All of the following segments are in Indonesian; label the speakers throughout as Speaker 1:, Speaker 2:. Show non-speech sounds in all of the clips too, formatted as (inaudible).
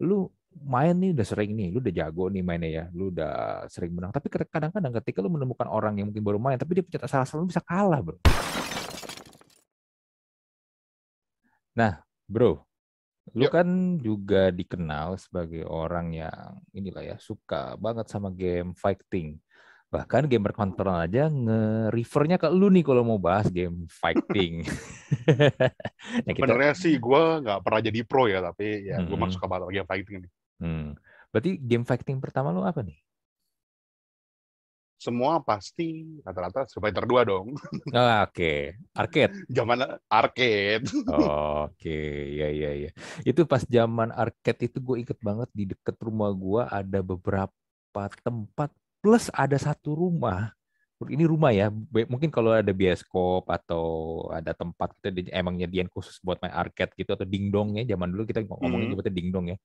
Speaker 1: lu main nih udah sering nih, lu udah jago nih mainnya ya, lu udah sering menang. Tapi kadang-kadang ketika lu menemukan orang yang mungkin baru main, tapi dia punya salah satu bisa kalah, bro. Nah, bro, lu kan juga dikenal sebagai orang yang inilah ya suka banget sama game fighting. Bahkan gamer kontrol aja nge-refernya ke lu nih kalau mau bahas game fighting. (laughs) nah, kita,
Speaker 2: Sebenarnya sih gue nggak pernah jadi pro ya, tapi ya gue
Speaker 1: Mm-mm.
Speaker 2: masuk ke game fighting nih.
Speaker 1: hmm. Berarti game fighting pertama lu apa nih?
Speaker 2: Semua pasti rata-rata Survivor 2 dong.
Speaker 1: Ah, Oke, arcade.
Speaker 2: Zaman arcade.
Speaker 1: Oke, ya ya ya. Itu pas zaman arcade itu gue inget banget di deket rumah gue ada beberapa tempat plus ada satu rumah. Ini rumah ya, mungkin kalau ada bioskop atau ada tempat kita di- emang nyediain khusus buat main arcade gitu atau dingdong ya. Zaman dulu kita ngomongin
Speaker 2: Hmm.
Speaker 1: nyebutnya dingdong ya.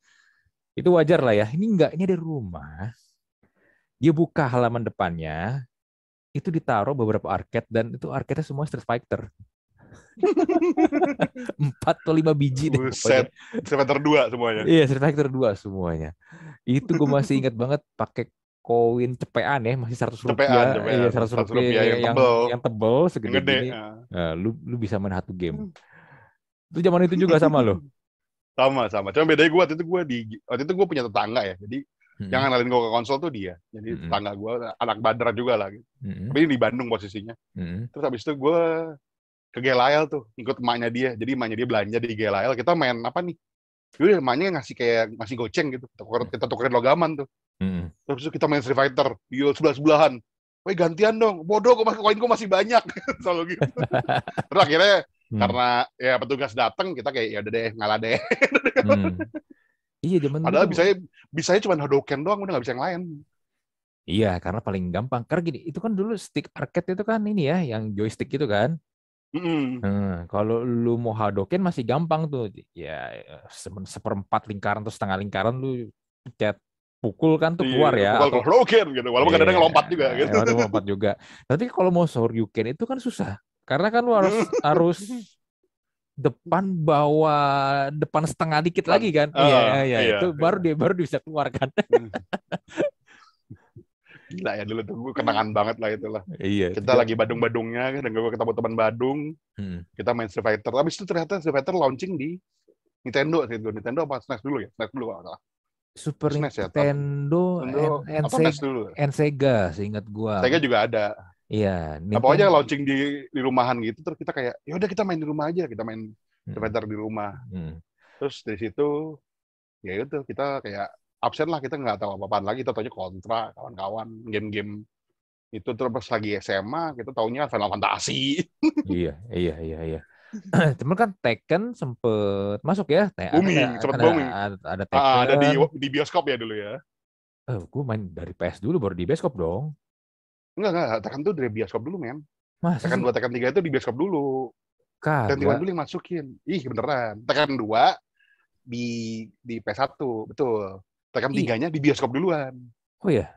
Speaker 1: Itu wajar lah ya. Ini enggak, ini ada rumah. Dia buka halaman depannya, itu ditaruh beberapa arcade dan itu arcade semua Street Fighter. (laughs) Empat atau lima biji deh
Speaker 2: Buset.
Speaker 1: pokoknya.
Speaker 2: Survivor 2 semuanya.
Speaker 1: Iya, Street Fighter 2 semuanya. Itu gue masih ingat banget pakai koin cepean ya, masih 100
Speaker 2: Cepean,
Speaker 1: rupiah.
Speaker 2: cepean.
Speaker 1: Iya, 100
Speaker 2: 100
Speaker 1: rupiah,
Speaker 2: rupiah yang
Speaker 1: yang,
Speaker 2: tebel.
Speaker 1: yang tebel
Speaker 2: Yang
Speaker 1: segede
Speaker 2: gede.
Speaker 1: gini.
Speaker 2: Nah,
Speaker 1: Nah, lu lu bisa main satu
Speaker 2: Hmm.
Speaker 1: game. Itu zaman itu juga sama lo. (laughs)
Speaker 2: Sama, sama. Cuma bedanya gue waktu itu gue di waktu itu gue punya tetangga ya. Jadi
Speaker 1: Hmm.
Speaker 2: yang ngenalin gue ke konsol tuh dia. Jadi
Speaker 1: Mm-mm.
Speaker 2: tetangga gue anak badar juga lah. Gitu.
Speaker 1: Mm-mm.
Speaker 2: Tapi ini di Bandung posisinya.
Speaker 1: Mm-mm.
Speaker 2: Terus habis itu gue ke Gelael tuh, ikut emaknya dia. Jadi emaknya dia belanja di Gelael. Kita main apa nih? Jadi emaknya ngasih kayak ngasih goceng gitu. Kita tukerin logaman tuh. Terus itu kita main Street Fighter. Iya sebelah-sebelahan. Woi gantian dong. Bodoh kok masih koin gue masih banyak. (laughs) Selalu gitu. (laughs) Terus akhirnya
Speaker 1: Hmm.
Speaker 2: karena ya petugas datang kita kayak ya udah deh ngalah deh. (laughs)
Speaker 1: Hmm. Iya, zaman
Speaker 2: Padahal
Speaker 1: tuh-
Speaker 2: bisanya bisanya cuma Hadouken doang udah nggak bisa yang lain.
Speaker 1: Iya, karena paling gampang. Karena gini, itu kan dulu stick arcade itu kan ini ya, yang joystick itu kan.
Speaker 2: Mm-mm.
Speaker 1: Hmm, kalau lu mau Hadoken masih gampang tuh. Ya se- seperempat lingkaran atau setengah lingkaran lu pencet pukul kan tuh keluar
Speaker 2: Iya,
Speaker 1: ya.
Speaker 2: Pukul
Speaker 1: Atau,
Speaker 2: ke Hadouken gitu. Walaupun kadang-kadang
Speaker 1: Iya,
Speaker 2: lompat juga gitu.
Speaker 1: eh, walaupun lompat juga. Tapi kalau mau Shoryuken itu kan susah. Karena kan lu harus (laughs) harus depan bawah depan setengah dikit lagi kan.
Speaker 2: Ah,
Speaker 1: iya, iya,
Speaker 2: iya,
Speaker 1: itu baru dia baru dia bisa keluar kan. (laughs)
Speaker 2: Gila ya dulu tuh gue kenangan banget lah itulah.
Speaker 1: iya.
Speaker 2: Kita lagi badung-badungnya kan, dan gue ketemu teman Badung,
Speaker 1: Hmm.
Speaker 2: kita main Street Fighter. Habis itu ternyata Street Fighter launching di Nintendo. Nintendo apa SNES dulu ya? SNES dulu kalau salah.
Speaker 1: Super
Speaker 2: SNES ya,
Speaker 1: Nintendo,
Speaker 2: Nintendo
Speaker 1: and, and,
Speaker 2: apa
Speaker 1: Sega,
Speaker 2: dulu?
Speaker 1: and Sega seingat gua.
Speaker 2: Sega juga ada.
Speaker 1: Iya,
Speaker 2: Nah, pokoknya
Speaker 1: Nintendo-
Speaker 2: launching di di rumahan gitu terus kita kayak ya udah kita main di rumah aja, kita main Street Fighter di rumah.
Speaker 1: Hmm.
Speaker 2: Terus dari situ ya itu kita kayak absen lah kita nggak tahu apa-apaan lagi kita taunya kontra kawan-kawan game-game itu terus lagi SMA kita taunya Final Fantasy
Speaker 1: Iya, iya, iya, iya. Cuman kan Tekken sempet masuk ya. Te-
Speaker 2: Booming,
Speaker 1: ada,
Speaker 2: sempet
Speaker 1: ada,
Speaker 2: booming.
Speaker 1: Ada, ada Tekken.
Speaker 2: Ah, ada di di bioskop ya dulu ya
Speaker 1: Eh, gue main dari PS dulu baru di bioskop dong.
Speaker 2: enggak enggak Tekken tuh dari bioskop dulu men
Speaker 1: Masa
Speaker 2: Tekken
Speaker 1: sih?
Speaker 2: 2 Tekken 3 itu di bioskop dulu Tekken 3
Speaker 1: Kagak.
Speaker 2: dulu yang masukin ih beneran Tekken 2 di di PS1 betul Tekken
Speaker 1: Iya.
Speaker 2: 3 nya di bioskop duluan
Speaker 1: Oh ya?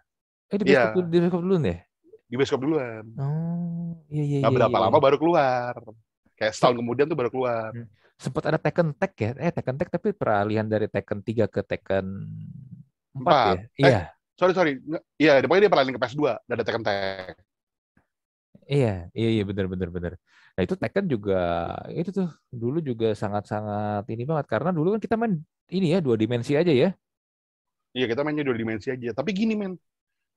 Speaker 1: Eh di
Speaker 2: Iya.
Speaker 1: bioskop, dulu- di bioskop dulu nih?
Speaker 2: di bioskop duluan
Speaker 1: Oh, iya, iya,
Speaker 2: nggak
Speaker 1: iya.
Speaker 2: berapa
Speaker 1: iya,
Speaker 2: lama
Speaker 1: iya.
Speaker 2: baru keluar kayak setahun kemudian tuh baru keluar
Speaker 1: Sempet ada Tekken Tag ya? Eh, Tekken Tag tapi peralihan dari Tekken 3 ke Tekken 4
Speaker 2: Empat.
Speaker 1: ya?
Speaker 2: Eh,
Speaker 1: Iya,
Speaker 2: sorry sorry iya pokoknya dia peralihan ke PS2 dan ada Tekken Tag
Speaker 1: iya, iya, iya, bener, bener, bener. Nah itu Tekken juga, itu tuh dulu juga sangat-sangat ini banget. Karena dulu kan kita main ini ya, dua dimensi aja ya.
Speaker 2: Iya kita mainnya dua dimensi aja. Tapi gini men,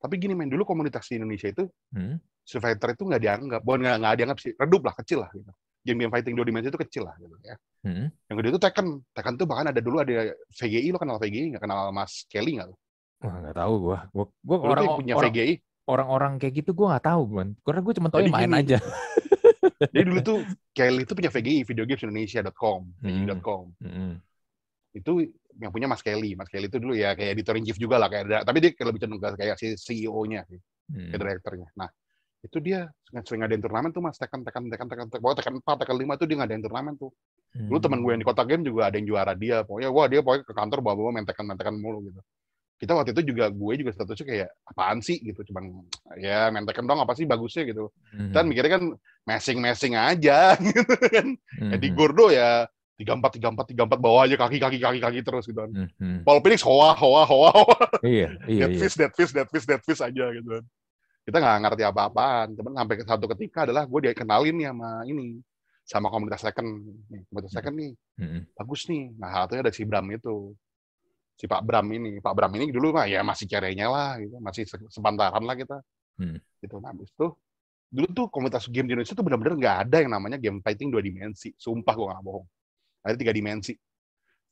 Speaker 2: tapi gini men dulu komunitas di Indonesia itu
Speaker 1: Hmm.
Speaker 2: Fighter itu nggak dianggap, bukan nggak nggak dianggap sih, redup lah, kecil lah gitu. Game-game fighting dua dimensi itu kecil lah gitu ya.
Speaker 1: Hmm.
Speaker 2: Yang gede itu Tekken, Tekken tuh bahkan ada dulu ada VGI lo kenal VGI nggak kenal Mas Kelly nggak? lo?
Speaker 1: Wah nggak tahu gua. Gua, gua
Speaker 2: Dulu
Speaker 1: orang,
Speaker 2: punya
Speaker 1: orang,
Speaker 2: VGI.
Speaker 1: orang-orang kayak gitu gua nggak tahu, man. Karena gua cuma tahu
Speaker 2: Jadi
Speaker 1: main
Speaker 2: gini.
Speaker 1: aja.
Speaker 2: Jadi dulu tuh Kelly itu punya VGI, videogamesindonesia.com,
Speaker 1: Hmm.
Speaker 2: VGI.com.
Speaker 1: Hmm.
Speaker 2: Itu yang punya Mas Kelly. Mas Kelly itu dulu ya kayak editor in chief juga lah kayak ada, tapi dia lebih cenderung kayak si CEO-nya sih.
Speaker 1: Hmm.
Speaker 2: direkturnya. Nah, itu dia sering ngadain turnamen tuh mas. Tekan tekan tekan tekan tekan. Pokoknya tekan empat tekan lima tuh dia ngadain turnamen tuh. Dulu teman gue yang di kota game juga ada yang juara dia. Pokoknya wah dia pokoknya ke kantor bawa bawa main tekan main tekan mulu gitu. Kita waktu itu juga gue juga statusnya kayak apaan sih? gitu. Cuman ya main tekan dong apa sih bagusnya? gitu.
Speaker 1: Hmm.
Speaker 2: dan mikirnya kan messing messing aja. (laughs) Gitu kan.
Speaker 1: Hmm.
Speaker 2: Eddie Gordo ya tiga empat tiga empat tiga empat bawa aja kaki kaki kaki kaki terus gitu kan.
Speaker 1: Hmm, hmm.
Speaker 2: Paul Phoenix hoa hoa hoa hoa.
Speaker 1: Iya, iya,
Speaker 2: dead
Speaker 1: iya.
Speaker 2: fish dead fish dead fish dead fish aja gitu kan. Kita nggak ngerti apa-apaan. Cuman sampai ke satu ketika adalah gue dikenalin nih sama ini sama komunitas second. Nih, komunitas second nih
Speaker 1: Hmm,
Speaker 2: bagus nih. Nah satunya ada si Bram itu. Si Pak Bram ini. Pak Bram ini dulu mah ya masih cerenya lah gitu. Masih se- sepantaran lah kita.
Speaker 1: Hmm.
Speaker 2: Gitu. Nah habis itu dulu tuh komunitas game di Indonesia tuh benar-benar nggak ada yang namanya game fighting dua dimensi. Sumpah gue nggak bohong. Ada tiga dimensi.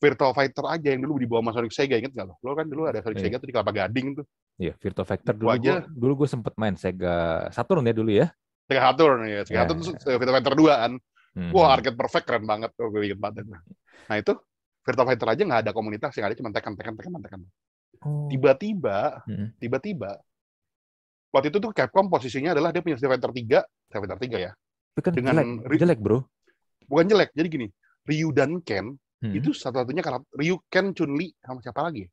Speaker 2: Virtual Fighter aja yang dulu dibawa sama Sonic Sega inget nggak lo? Lo kan dulu ada Sonic
Speaker 1: Iya.
Speaker 2: Sega tuh di Kelapa Gading tuh.
Speaker 1: Iya, Virtua Factor
Speaker 2: Itu
Speaker 1: dulu
Speaker 2: aja.
Speaker 1: gua, dulu gue sempet main Sega Saturn ya dulu ya.
Speaker 2: Sega Saturn ya. Sega
Speaker 1: Ya,
Speaker 2: Saturn tuh Virtual Fighter 2 kan.
Speaker 1: Hmm.
Speaker 2: Wah, arcade perfect keren banget tuh gue inget banget. itu. Nah itu Virtual Fighter aja nggak ada komunitas yang ada cuma tekan tekan tekan tekan.
Speaker 1: Oh.
Speaker 2: Tiba-tiba,
Speaker 1: Hmm.
Speaker 2: tiba-tiba waktu itu tuh Capcom posisinya adalah dia punya Street Fighter 3, Street Fighter 3 ya.
Speaker 1: Tapi kan
Speaker 2: dengan
Speaker 1: jelek, jelek bro.
Speaker 2: Bukan jelek. Jadi gini, Ryu dan Ken
Speaker 1: Hmm.
Speaker 2: itu satu-satunya karakter Ryu, Ken, Chun Li sama siapa lagi?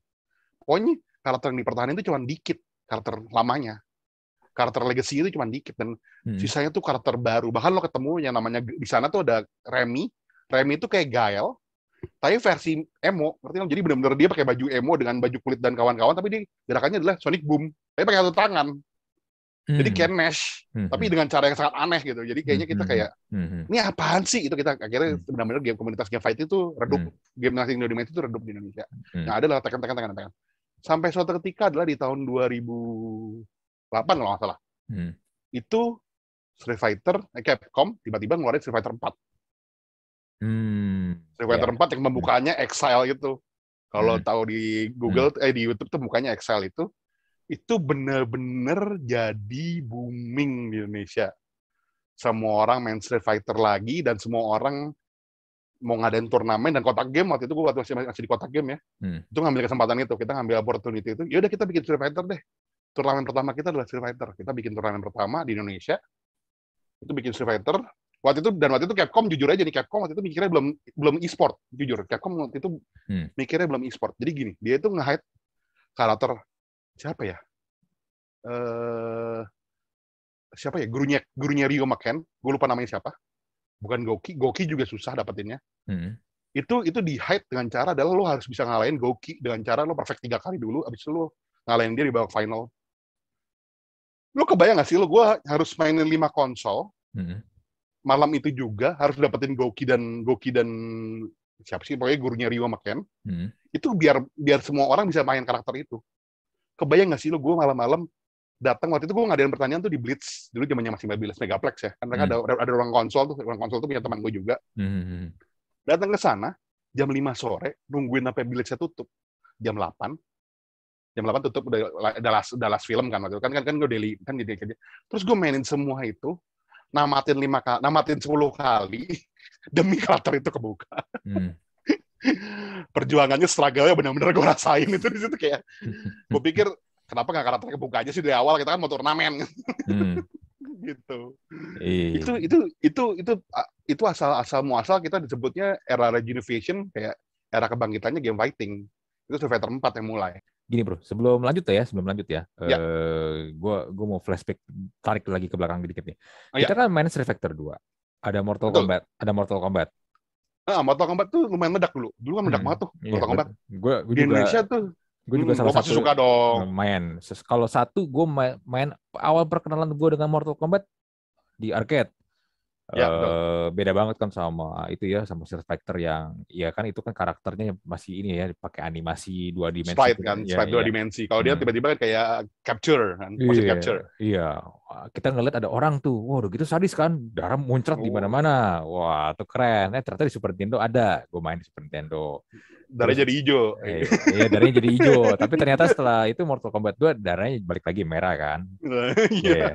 Speaker 2: Pokoknya karakter yang dipertahankan itu cuma dikit karakter lamanya. Karakter legacy itu cuma dikit dan
Speaker 1: Hmm.
Speaker 2: sisanya tuh karakter baru. Bahkan lo ketemu yang namanya di sana tuh ada Remy. Remy itu kayak Gael, tapi versi emo. Ngerti nggak? Jadi benar-benar dia pakai baju emo dengan baju kulit dan kawan-kawan, tapi dia gerakannya adalah Sonic Boom. Tapi pakai satu tangan. Jadi
Speaker 1: Hmm.
Speaker 2: kayak Nash,
Speaker 1: Hmm.
Speaker 2: tapi dengan cara yang sangat aneh gitu. Jadi kayaknya kita
Speaker 1: Hmm.
Speaker 2: kayak
Speaker 1: Hmm.
Speaker 2: ini apaan sih itu kita akhirnya
Speaker 1: Hmm.
Speaker 2: benar-benar game komunitas game fight itu redup
Speaker 1: Hmm.
Speaker 2: game nasi Indonesia itu redup di Indonesia
Speaker 1: Hmm.
Speaker 2: yang ada adalah tekan tekan tekan tekan sampai suatu ketika adalah di tahun 2008 kalau nggak salah
Speaker 1: Hmm.
Speaker 2: itu Street Fighter eh, Capcom tiba-tiba ngeluarin Street Fighter 4
Speaker 1: Hmm.
Speaker 2: Street Fighter
Speaker 1: Ya.
Speaker 2: 4 yang pembukaannya Exile gitu kalau
Speaker 1: Hmm.
Speaker 2: tahu di Google eh di YouTube tuh mukanya Exile itu itu bener-bener jadi booming di Indonesia. Semua orang main Street Fighter lagi dan semua orang mau ngadain turnamen dan kotak game. Waktu itu gue waktu masih, masih di kotak game ya.
Speaker 1: Hmm.
Speaker 2: itu ngambil kesempatan itu. Kita ngambil opportunity itu. Yaudah kita bikin Street Fighter deh. Turnamen pertama kita adalah Street Fighter. Kita bikin turnamen pertama di Indonesia. Itu bikin Street Fighter. Waktu itu dan waktu itu Capcom jujur aja nih Capcom waktu itu mikirnya belum belum e-sport jujur. Capcom waktu itu
Speaker 1: Hmm.
Speaker 2: mikirnya belum e-sport. Jadi gini dia itu nge-hype karakter siapa ya? Eh siapa ya? Gurunya gurunya Ryo Maken gue lupa namanya siapa. Bukan Goki. Goki juga susah dapetinnya.
Speaker 1: Hmm.
Speaker 2: itu itu di hype dengan cara adalah lo harus bisa ngalahin Goki dengan cara lo perfect tiga kali dulu abis itu lo ngalahin dia di babak final. Lo kebayang gak sih lo? Gue harus mainin lima konsol.
Speaker 1: Hmm.
Speaker 2: malam itu juga harus dapetin Goki dan Goki dan siapa sih? Pokoknya gurunya Ryo Maken
Speaker 1: Hmm.
Speaker 2: itu biar biar semua orang bisa main karakter itu kebayang gak sih lo gue malam-malam datang waktu itu gue ngadain pertanyaan tuh di Blitz. Dulu zamannya masih Blitz Megaplex ya. Kan mereka
Speaker 1: Hmm.
Speaker 2: ada ada ruang konsol tuh ruang konsol tuh punya teman gue juga.
Speaker 1: Hmm.
Speaker 2: datang ke sana jam 5 sore nungguin sampai Blitznya tutup. Jam 8 jam 8 tutup udah udah last, udah last film kan waktu itu. Kan kan kan gue daily kan jadi kerja. Terus gue mainin semua itu namatin lima kali namatin 10 kali demi karakter itu kebuka.
Speaker 1: Hmm.
Speaker 2: Perjuangannya struggle-nya benar-benar gue rasain itu di situ kayak (laughs) gue pikir kenapa nggak karakter kebuka aja sih dari awal kita kan mau turnamen
Speaker 1: Hmm. (laughs)
Speaker 2: gitu
Speaker 1: Iya.
Speaker 2: itu itu itu itu itu asal asal muasal kita disebutnya era rejuvenation kayak era kebangkitannya game fighting itu Fighter 4 yang mulai
Speaker 1: Gini bro, sebelum lanjut ya, sebelum lanjut ya,
Speaker 2: Ya.
Speaker 1: eh gua gua mau flashback tarik lagi ke belakang dikit nih.
Speaker 2: Oh,
Speaker 1: Kita kan main Street Fighter 2. Ada Mortal
Speaker 2: Betul.
Speaker 1: Kombat, ada Mortal Kombat.
Speaker 2: Ah Mortal Kombat tuh lumayan meledak dulu dulu kan meledak
Speaker 1: Hmm.
Speaker 2: banget tuh
Speaker 1: Iya,
Speaker 2: Mortal Kombat
Speaker 1: Gue gue
Speaker 2: di
Speaker 1: juga
Speaker 2: Indonesia tuh
Speaker 1: gue juga
Speaker 2: hmm,
Speaker 1: salah
Speaker 2: gua
Speaker 1: satu
Speaker 2: suka dong
Speaker 1: main. Kalau satu gue main, main awal perkenalan gue dengan Mortal Kombat di arcade.
Speaker 2: Ya,
Speaker 1: Eh, beda banget kan sama itu ya sama Fighter yang ya kan itu kan karakternya masih ini ya pakai animasi dua dimensi
Speaker 2: sprite
Speaker 1: gitu
Speaker 2: kan
Speaker 1: Ya,
Speaker 2: sprite dua
Speaker 1: iya.
Speaker 2: dimensi kalau dia
Speaker 1: Hmm.
Speaker 2: tiba-tiba kan kayak capture kan motion
Speaker 1: Iya,
Speaker 2: capture
Speaker 1: Iya, kita ngeliat ada orang tuh, wah udah gitu sadis kan, darah muncrat di
Speaker 2: Oh.
Speaker 1: mana-mana, wah tuh keren. Eh ternyata di Super Nintendo ada, gue main di Super Nintendo.
Speaker 2: darah
Speaker 1: Terus-
Speaker 2: jadi hijau
Speaker 1: Eh, iya darahnya jadi hijau, tapi ternyata setelah itu Mortal Kombat 2 darahnya balik lagi merah kan. (laughs)
Speaker 2: Iya.
Speaker 1: Iya.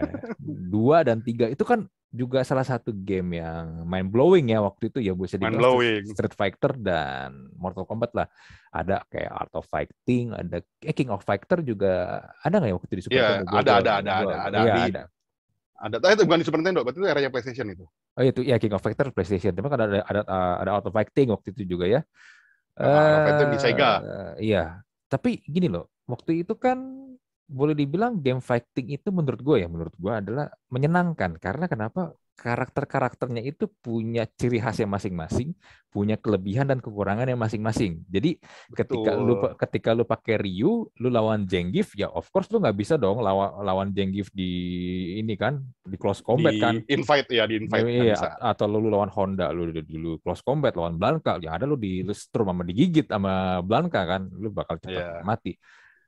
Speaker 1: Dua dan tiga itu kan juga salah satu game yang mind blowing ya waktu itu ya bisa dibilang
Speaker 2: blowing.
Speaker 1: Street Fighter dan Mortal Kombat lah. Ada kayak Art of Fighting, ada eh, King of Fighter juga ada nggak ya waktu itu di Super
Speaker 2: Iya,
Speaker 1: Nintendo?
Speaker 2: Ada, ada, ada, ada, ada. Di-
Speaker 1: ada.
Speaker 2: ada ah, itu bukan di Super Nintendo berarti itu eranya PlayStation itu
Speaker 1: Oh itu ya King of Fighter PlayStation. Tapi kan ada ada ada Art of Fighting waktu itu juga ya.
Speaker 2: Nah, Art of Fighting di Sega.
Speaker 1: Eh, iya. Tapi gini loh, waktu itu kan boleh dibilang game fighting itu menurut gue ya, menurut gue adalah menyenangkan karena kenapa? karakter-karakternya itu punya ciri khas yang masing-masing, punya kelebihan dan kekurangan yang masing-masing. Jadi ketika lu
Speaker 2: Betul.
Speaker 1: ketika lu pakai Ryu, lu lawan Zangief, ya of course lu nggak bisa dong lawan lawan Zangief di ini kan di close combat
Speaker 2: di
Speaker 1: kan.
Speaker 2: invite ya di invite kan
Speaker 1: Iya, a- atau lu lawan Honda, lu dulu close combat lawan Blanka, yang ada lu di lu strum sama digigit sama Blanka kan, lu bakal cepat
Speaker 2: Iya.
Speaker 1: mati.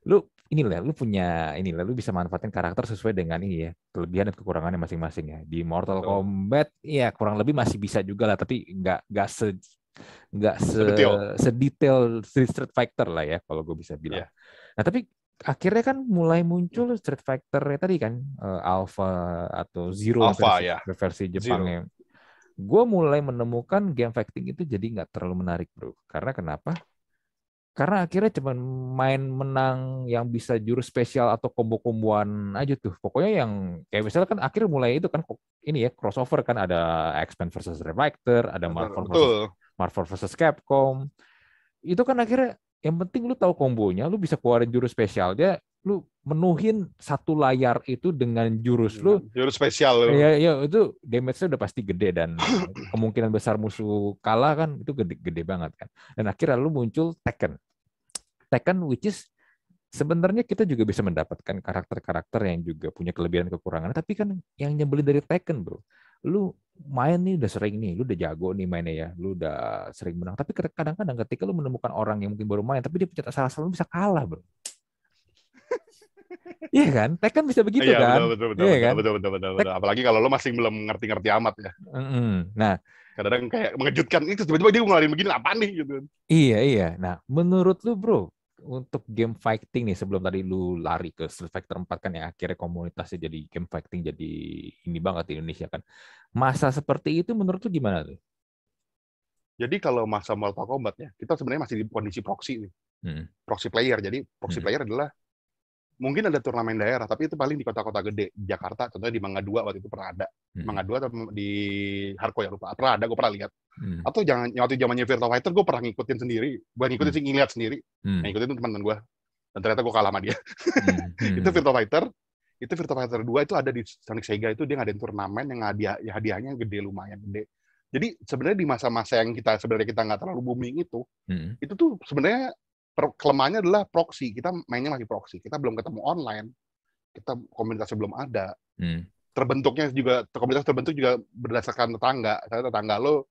Speaker 1: Lu inilah, lu punya inilah, lu bisa manfaatin karakter sesuai dengan ini ya, kelebihan dan kekurangannya masing-masing ya. Di Mortal
Speaker 2: Betul.
Speaker 1: Kombat, ya kurang lebih masih bisa juga lah, tapi nggak nggak se nggak se
Speaker 2: Sedetail.
Speaker 1: sedetail Street Street Fighter lah ya, kalau gue bisa bilang.
Speaker 2: Iya.
Speaker 1: Nah tapi akhirnya kan mulai muncul Street Fighter tadi kan eh, Alpha atau Zero
Speaker 2: Alpha,
Speaker 1: versi,
Speaker 2: ya.
Speaker 1: versi Jepangnya. Gue mulai menemukan game fighting itu jadi nggak terlalu menarik bro. Karena kenapa? Karena akhirnya cuma main menang yang bisa jurus spesial atau combo-komboan aja tuh. Pokoknya yang kayak misalnya kan akhirnya mulai itu kan ini ya crossover kan ada X-Men versus Fighter, ada Marvel versus. Marvel versus Capcom. Itu kan akhirnya yang penting lu tahu kombonya, lu bisa keluarin jurus spesialnya, lu menuhin satu layar itu dengan jurus lu.
Speaker 2: Jurus spesial lu.
Speaker 1: Ya, ya itu damage-nya udah pasti gede dan kemungkinan besar musuh kalah kan itu gede-gede banget kan. Dan akhirnya lu muncul Tekken. Tekken which is sebenarnya kita juga bisa mendapatkan karakter-karakter yang juga punya kelebihan kekurangan. Tapi kan yang nyebelin dari Tekken, bro, lu main nih udah sering nih, lu udah jago nih mainnya ya, lu udah sering menang. Tapi kadang-kadang ketika lu menemukan orang yang mungkin baru main, tapi dia punya salah-salah lu bisa kalah, bro. (laughs) Iya kan? Tekken bisa begitu
Speaker 2: Iya,
Speaker 1: kan?
Speaker 2: betul, betul, betul,
Speaker 1: Iya
Speaker 2: betul,
Speaker 1: kan?
Speaker 2: betul, betul, betul, betul. Apalagi kalau lo masih belum ngerti-ngerti amat ya.
Speaker 1: Mm-mm. Nah,
Speaker 2: Kadang-kadang kayak mengejutkan. Itu tiba-tiba dia ngeluarin begini, apa nih? Gitu.
Speaker 1: Iya, iya. Nah, menurut lu bro, untuk game fighting nih, sebelum tadi lu lari ke Street Fighter 4 kan yang akhirnya komunitasnya jadi game fighting jadi ini banget di Indonesia kan. Masa seperti itu menurut lu gimana tuh?
Speaker 2: Jadi kalau masa Mortal Kombat ya, kita sebenarnya masih di kondisi proxy nih.
Speaker 1: Hmm.
Speaker 2: Proxy player. Jadi proxy
Speaker 1: Hmm.
Speaker 2: player adalah mungkin ada turnamen daerah, tapi itu paling di kota-kota gede. Jakarta, contohnya di Mangga 2 waktu itu pernah ada.
Speaker 1: Hmm.
Speaker 2: Mangga 2 atau di Harko ya lupa. Pernah ada, gue pernah lihat.
Speaker 1: Hmm.
Speaker 2: Atau jangan waktu zamannya Virtua Fighter, gue pernah ngikutin sendiri. Gue ngikutin sih ngeliat sendiri.
Speaker 1: Hmm.
Speaker 2: Yang ngikutin teman-teman gue. Dan ternyata gue kalah sama dia.
Speaker 1: Hmm. (laughs) Hmm.
Speaker 2: itu Virtua Fighter itu Virtua Fighter 2 itu ada di Sonic Sega itu dia ngadain turnamen yang hadiah ya hadiahnya gede lumayan gede jadi sebenarnya di masa-masa yang kita sebenarnya kita nggak terlalu booming itu
Speaker 1: Hmm.
Speaker 2: itu tuh sebenarnya kelemahannya adalah proxy kita mainnya masih proxy kita belum ketemu online kita komunitasnya belum ada
Speaker 1: Hmm.
Speaker 2: terbentuknya juga komunitas terbentuk juga berdasarkan tetangga saya tetangga lo